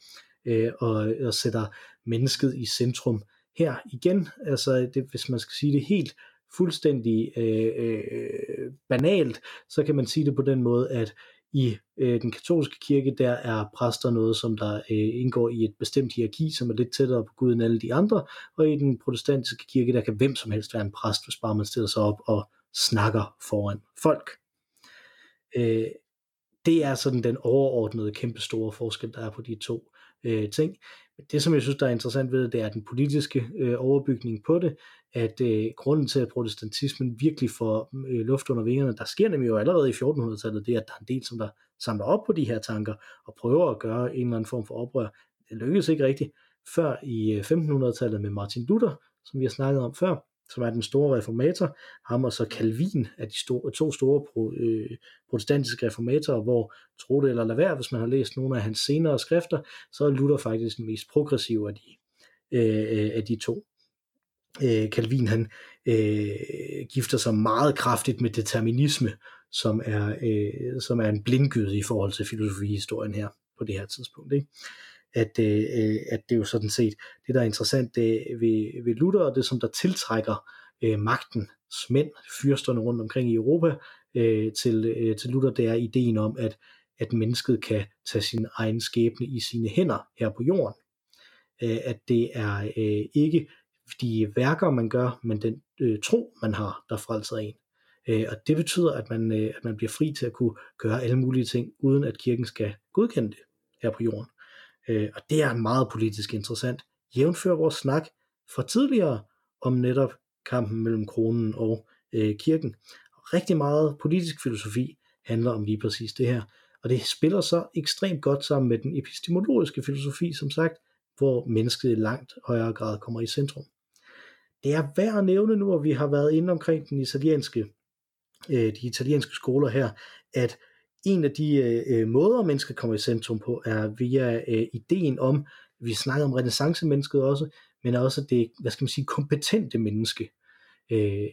øh, og, og sætter mennesket i centrum. Her igen, altså det, hvis man skal sige det helt fuldstændig øh, øh, banalt, så kan man sige det på den måde, at i øh, den katolske kirke, der er præster noget, som der øh, indgår i et bestemt hierarki, som er lidt tættere på Gud end alle de andre, og i den protestantiske kirke, der kan hvem som helst være en præst, hvis bare man stiller sig op og snakker foran folk. Øh, det er sådan den overordnede kæmpe store forskel, der er på de to øh, ting. Men det, som jeg synes, der er interessant ved det, det er den politiske øh, overbygning på det, at øh, grunden til, at protestantismen virkelig får øh, luft under vingerne, der sker nemlig jo allerede i 1400-tallet, det er, at der er en del, som der samler op på de her tanker, og prøver at gøre en eller anden form for oprør. Det lykkedes ikke rigtigt før i øh, 1500-tallet med Martin Luther, som vi har snakket om før, som er den store reformator, ham og så Calvin er de store, to store pro, øh, protestantiske reformatorer, hvor tro det eller lad være, hvis man har læst nogle af hans senere skrifter, så er Luther faktisk den mest progressive af de, øh, øh af de to. Øh, Calvin han øh, gifter sig meget kraftigt med determinisme, som er, øh, som er en blindgyde i forhold til filosofihistorien her på det her tidspunkt. Ikke? At, øh, øh, at det er jo sådan set, det der er interessant det, ved, ved Luther, og det som der tiltrækker øh, magten, mænd, fyrsterne rundt omkring i Europa, øh, til, øh, til Luther, det er ideen om, at, at mennesket kan tage sin egen skæbne i sine hænder her på jorden. Øh, at det er øh, ikke de værker, man gør, men den øh, tro, man har, der frelser en. Øh, og det betyder, at man, øh, at man bliver fri til at kunne gøre alle mulige ting, uden at kirken skal godkende det her på jorden. Øh, og det er meget politisk interessant. Jævnfør vores snak fra tidligere om netop kampen mellem kronen og øh, kirken. Rigtig meget politisk filosofi handler om lige præcis det her. Og det spiller så ekstremt godt sammen med den epistemologiske filosofi, som sagt, hvor mennesket i langt højere grad kommer i centrum. Det er værd at nævne nu, at vi har været inde omkring den italienske, øh, de italienske skoler her, at en af de øh, måder, mennesker kommer i centrum på, er via øh, ideen om, vi snakker om renaissance-mennesket også, men også det, hvad skal man sige, kompetente menneske. Øh,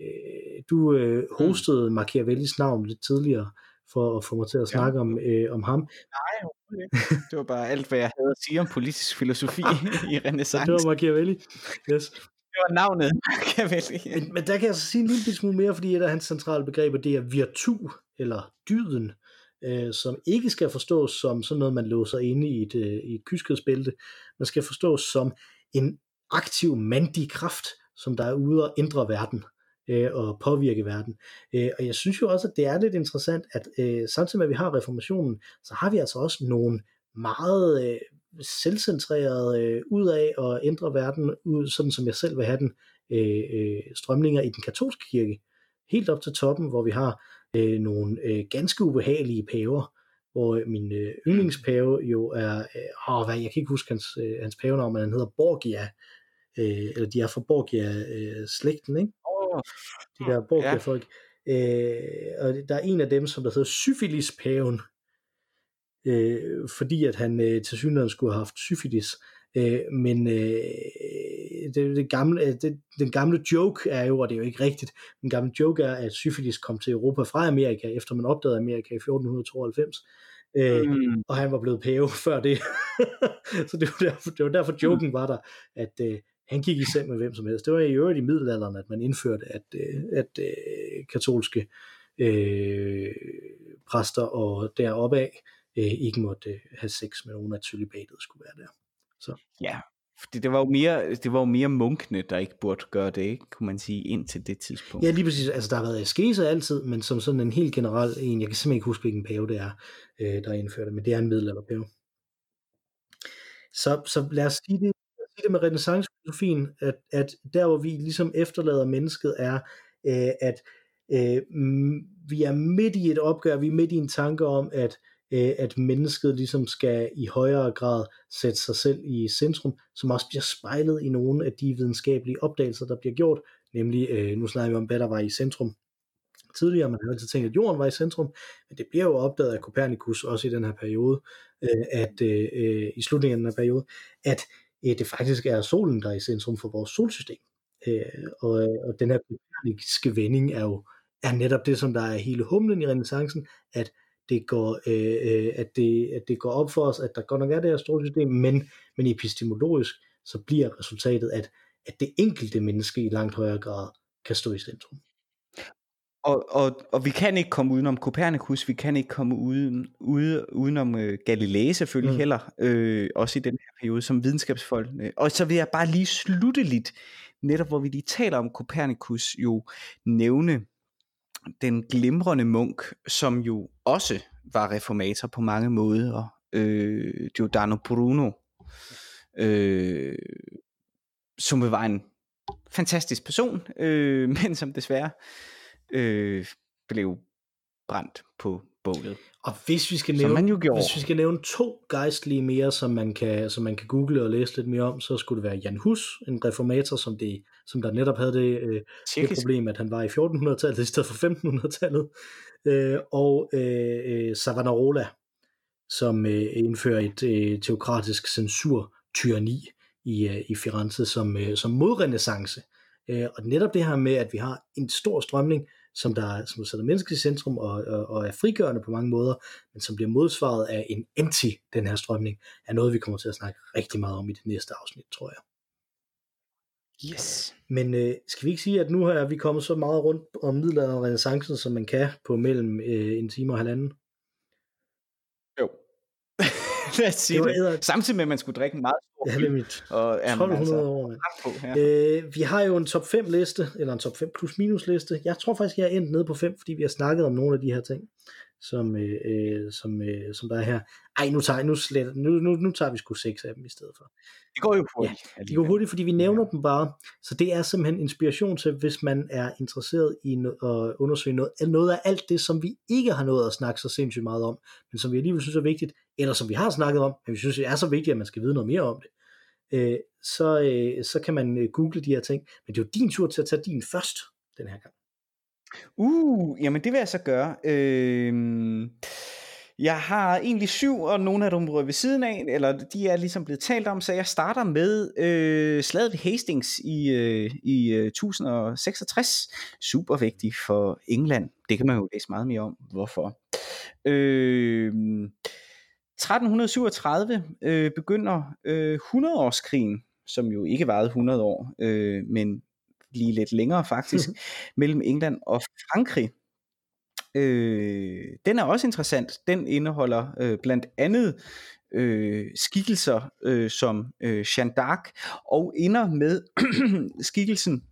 du øh, mm. hostede Machiavellis navn lidt tidligere, for at få mig til at snakke ja. om, øh, om ham. Nej, det var bare alt, hvad jeg havde at sige om politisk filosofi i renaissance. Det var Machiavelli, yes. Det var navnet Machiavelli. Men, men der kan jeg så sige en lille smule mere, fordi et af hans centrale begreber, det er virtu, eller dyden øh, som ikke skal forstås som sådan noget, man låser inde i et, øh, i et kyskhedsbælte, man skal forstås som en aktiv mandig kraft, som der er ude og ændre verden øh, og påvirke verden. Øh, og jeg synes jo også, at det er lidt interessant, at øh, samtidig med, at vi har reformationen, så har vi altså også nogle meget øh, selvcentrerede øh, ud af at ændre verden, ud, sådan som jeg selv vil have den, øh, øh, strømninger i den katolske kirke. Helt op til toppen, hvor vi har øh, nogle øh, ganske ubehagelige paver, hvor min øh, yndlingspave jo er, øh, åh, hvad, jeg kan ikke huske hans, øh, hans pavenavn, men han hedder Borgia, øh, eller de er fra Borgia-slægten, øh, ikke? Oh, de der Borgia-folk. Øh, og der er en af dem, som der hedder Syfilis-paven, øh, fordi at han øh, til synligheden skulle have haft syfilis. Øh, men øh, det, det gamle, øh, det, den gamle joke er jo, og det er jo ikke rigtigt, den gamle joke er, at syfilis kom til Europa fra Amerika, efter man opdagede Amerika i 1492. Øh, mm. og han var blevet pæve før det. så det var, derfor, det var derfor joken var der, at øh, han gik i seng med hvem som helst. Det var i øvrigt i middelalderen, at man indførte, at, øh, at øh, katolske øh, præster og deroppe af øh, ikke måtte øh, have sex med nogen, celibatet skulle være der. Så. Ja, fordi det var jo mere, det var jo mere munkene, der ikke burde gøre det, ikke? kunne man sige, indtil det tidspunkt. Ja, lige præcis. Altså, der har været askese altid, men som sådan en helt generel en, jeg kan simpelthen ikke huske, hvilken pave det er, øh, der indførte det, men det er en middelalderpave. Så, så lad os sige det, sige det med renaissancefilosofien, at, at der hvor vi ligesom efterlader mennesket er, øh, at øh, vi er midt i et opgør, vi er midt i en tanke om, at øh, at mennesket ligesom skal i højere grad sætte sig selv i centrum, som også bliver spejlet i nogle af de videnskabelige opdagelser, der bliver gjort, nemlig, øh, nu snakker vi om, hvad der var i centrum tidligere, man har altid tænkt, at jorden var i centrum, men det bliver jo opdaget af Copernicus også i den her periode, øh, at øh, øh, i slutningen af den her periode, at øh, det faktisk er solen, der er i centrum for vores solsystem. Øh, og, og den her kopernikiske vending er jo er netop det, som der er hele humlen i renaissancen, at det går, øh, at, det, at det går op for os, at der godt nok er det her solsystem, men, men epistemologisk, så bliver resultatet, at, at det enkelte menneske i langt højere grad kan stå i centrum. Og, og, og vi kan ikke komme udenom Copernicus, vi kan ikke komme uden, ude, udenom øh, Galilei selvfølgelig mm. heller, øh, også i den her periode som videnskabsfolk. Og så vil jeg bare lige slutte lidt, netop hvor vi lige taler om Copernicus, jo nævne den glimrende munk, som jo også var reformator på mange måder, øh, Giordano Bruno, øh, som var en fantastisk person, øh, men som desværre øh, blev brændt på bålet. Og hvis vi skal nævne, man jo gjorde. hvis vi skal nævne to gejstlige mere, som man, kan, som man kan google og læse lidt mere om, så skulle det være Jan Hus, en reformator, som, det, som der netop havde det, øh, det problem, at han var i 1400-tallet i stedet for 1500-tallet, øh, og øh, øh, Savonarola, som øh, indfører et øh, teokratisk censur-tyranni i, øh, i Firenze som, øh, som modrenaissance. Øh, og netop det her med, at vi har en stor strømning, som der som sætter mennesket i centrum og, og, og er frigørende på mange måder, men som bliver modsvaret af en empty, den her strømning, er noget, vi kommer til at snakke rigtig meget om i det næste afsnit, tror jeg. Yes. Men øh, skal vi ikke sige, at nu er vi kommet så meget rundt om middelalderen og renaissancen, som man kan på mellem øh, en time og halvanden? lad os sige det. det. Samtidig med, at man skulle drikke en meget stor Ja, nemlig. Og, 1200 altså, år. På, ja. øh, vi har jo en top 5 liste, eller en top 5 plus minus liste. Jeg tror faktisk, jeg er endt nede på 5, fordi vi har snakket om nogle af de her ting som, øh, øh, som, øh, som der er her. Ej, nu tager, nu, slet, nu, nu, nu tager vi sgu seks af dem i stedet for. Det går jo hurtigt. Ja, det går hurtigt, fordi vi nævner ja. dem bare. Så det er simpelthen inspiration til, hvis man er interesseret i at undersøge noget, noget af alt det, som vi ikke har nået at snakke så sindssygt meget om, men som vi alligevel synes er vigtigt, eller som vi har snakket om, men vi synes det er så vigtigt, at man skal vide noget mere om det. Øh, så, øh, så kan man øh, google de her ting. Men det er jo din tur til at tage din først den her gang. Uh, jamen det vil jeg så gøre. Øh, jeg har egentlig syv, og nogle af dem rører ved siden af, eller de er ligesom blevet talt om, så jeg starter med øh, slaget ved Hastings i, øh, i 1066. Super vigtig for England. Det kan man jo læse meget mere om, hvorfor. Øh, 1337 øh, begynder øh, 100-årskrigen, som jo ikke varede 100 år, øh, men lige lidt længere faktisk, mellem England og Frankrig. Øh, den er også interessant. Den indeholder øh, blandt andet øh, skikkelser øh, som øh, Jeanne d'Arc, og ender med skikkelsen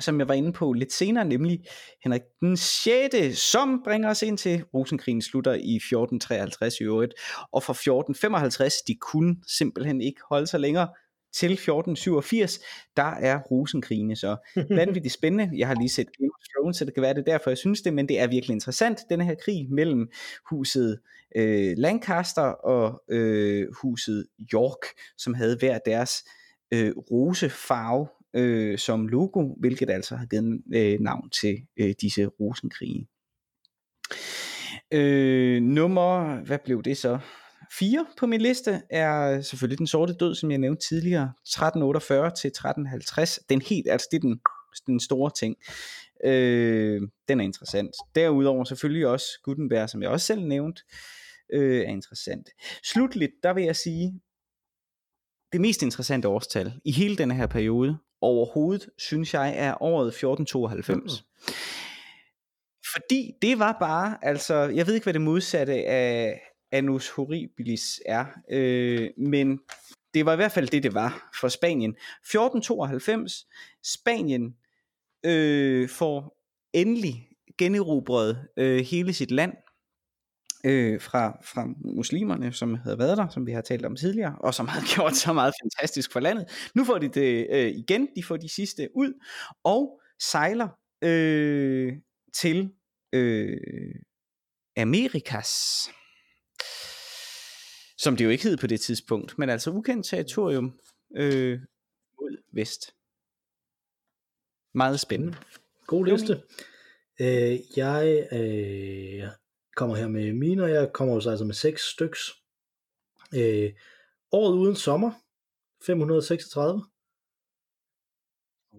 som jeg var inde på lidt senere, nemlig Henrik den 6., som bringer os ind til Rosenkrigen slutter i 1453 i øvrigt, og fra 1455, de kunne simpelthen ikke holde sig længere, til 1487, der er Rosenkrigene så vanvittigt spændende. Jeg har lige set Game of Thrones, så det kan være det derfor, jeg synes det, men det er virkelig interessant, denne her krig mellem huset øh, Lancaster og øh, huset York, som havde hver deres øh, rosefarve øh, som logo, hvilket altså har givet øh, navn til øh, disse rosenkrige. Øh, nummer, hvad blev det så? 4 på min liste er selvfølgelig Den Sorte Død, som jeg nævnte tidligere, 1348 til 1350. Den helt, altså det er den, den store ting. Øh, den er interessant. Derudover selvfølgelig også Gutenberg, som jeg også selv nævnte, øh, er interessant. Slutligt, der vil jeg sige, det mest interessante årstal i hele denne her periode, overhovedet, synes jeg, er året 1492. Mm. Fordi det var bare, altså, jeg ved ikke, hvad det modsatte af, Annus Horribilis er. Øh, men det var i hvert fald det, det var for Spanien. 1492, Spanien øh, får endelig generobret øh, hele sit land øh, fra, fra muslimerne, som havde været der, som vi har talt om tidligere, og som havde gjort så meget fantastisk for landet. Nu får de det øh, igen, de får de sidste ud, og sejler øh, til øh, Amerikas som det jo ikke hed på det tidspunkt, men altså ukendt territorium øh, mod vest. Meget spændende. God liste. Øh, jeg øh, kommer her med mine, og jeg kommer også altså med seks styks. Øh, året uden sommer, 536.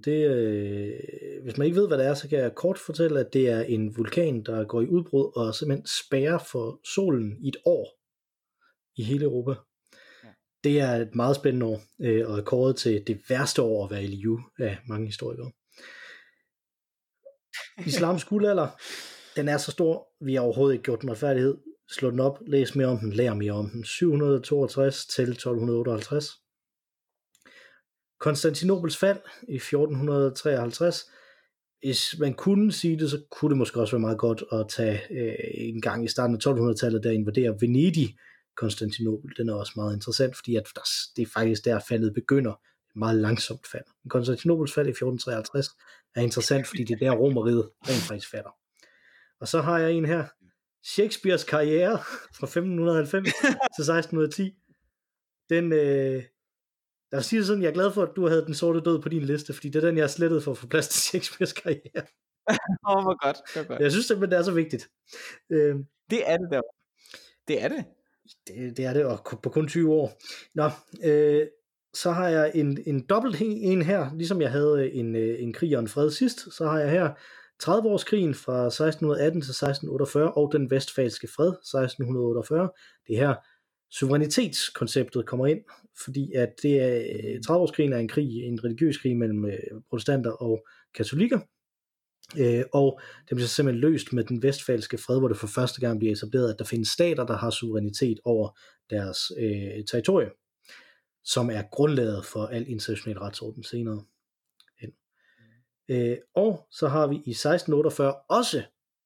Det, øh, hvis man ikke ved, hvad det er, så kan jeg kort fortælle, at det er en vulkan, der går i udbrud og simpelthen spærrer for solen i et år i hele Europa. Ja. Det er et meget spændende år, øh, og er kåret til det værste år at være i live af mange historikere. Islams guldalder, den er så stor, vi har overhovedet ikke gjort den retfærdighed. Slå den op, læs mere om den, lær mere om den. 762 til 1258. Konstantinopels fald i 1453. Hvis man kunne sige det, så kunne det måske også være meget godt at tage øh, en gang i starten af 1200-tallet, der invaderer Venedig, Konstantinopel. Den er også meget interessant, fordi at der, det er faktisk der faldet begynder. Et meget langsomt fald. Konstantinopels fald i 1453 er interessant, fordi det er der romeriet rent faktisk falder. Og så har jeg en her, Shakespeares karriere fra 1590 til 1610. Den, øh, jeg vil sige sådan, jeg er glad for, at du havde den sorte død på din liste, fordi det er den, jeg har slettet for at få plads til Shakespeares karriere. Åh, oh, hvor godt, hvor godt. Jeg synes simpelthen, det er så vigtigt. Øh, det er det der. Det er det. Det, det er det, og på kun 20 år. Nå, øh, så har jeg en, en dobbelt en her, ligesom jeg havde øh, en, øh, en krig og en fred sidst, så har jeg her 30-årskrigen fra 1618 til 1648 og den vestfalske fred 1648. Det her suverænitetskonceptet kommer ind, fordi at det er øh, 30-årskrigen er en krig, en religiøs krig mellem protestanter og katolikker, Øh, og det bliver simpelthen løst med den vestfalske fred, hvor det for første gang bliver etableret, at der findes stater, der har suverænitet over deres øh, territorie, som er grundlaget for al international retsorden senere. Hen. Øh, og så har vi i 1648 også,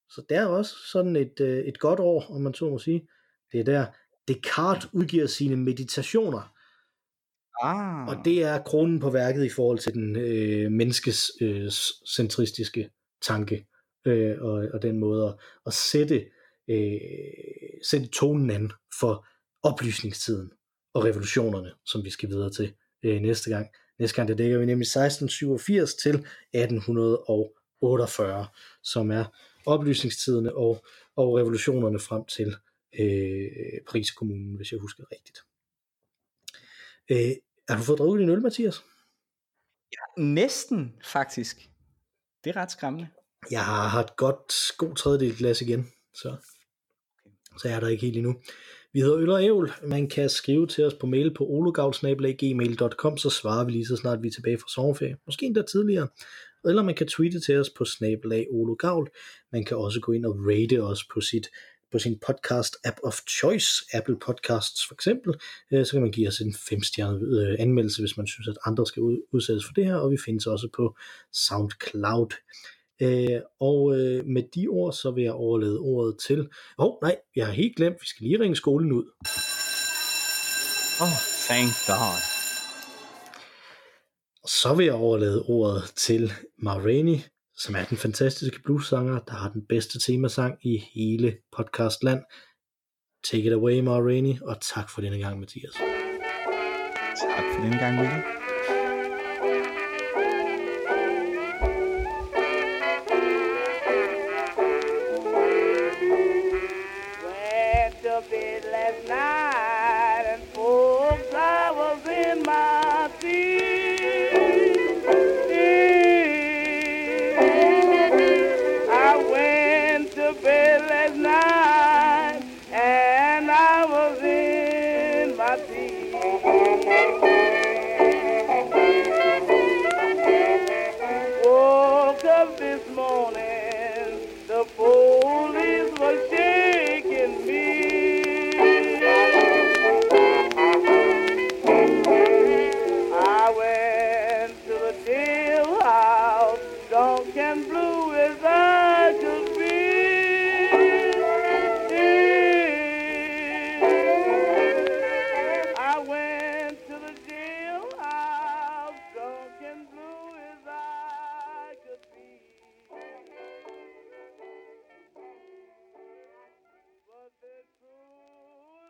så der er også sådan et, øh, et godt år, om man så må sige, det er der, Descartes udgiver sine meditationer, Ah. Og det er kronen på værket i forhold til den øh, menneskes øh, centristiske tanke, øh, og, og den måde at, at sætte, øh, sætte tonen an for oplysningstiden og revolutionerne, som vi skal videre til øh, næste gang. Næste gang, der dækker vi nemlig 1687 til 1848, som er oplysningstiderne og, og revolutionerne frem til øh, Paris-kommunen, hvis jeg husker rigtigt. Øh, har du fået drukket din øl, Mathias? Ja, næsten faktisk. Det er ret skræmmende. Jeg har et godt, god tredjedel glas igen, så, så er der ikke helt endnu. Vi hedder Øl og Ævl. Man kan skrive til os på mail på ologavl.gmail.com, så svarer vi lige så snart vi er tilbage fra sommerferie. Måske endda tidligere. Eller man kan tweete til os på snabelag ologavl. Man kan også gå ind og rate os på sit på sin podcast app of choice, Apple Podcasts for eksempel, øh, så kan man give os en femstjernet øh, anmeldelse, hvis man synes, at andre skal udsættes for det her, og vi findes også på SoundCloud. Øh, og øh, med de ord, så vil jeg overlade ordet til... Åh, oh, nej, jeg har helt glemt, vi skal lige ringe skolen ud. Oh, thank God. Og så vil jeg overlade ordet til Marini, som er den fantastiske bluesanger, der har den bedste temasang i hele podcastland. Take it away, Marini, og tak for denne gang, Mathias. Tak for denne gang, William.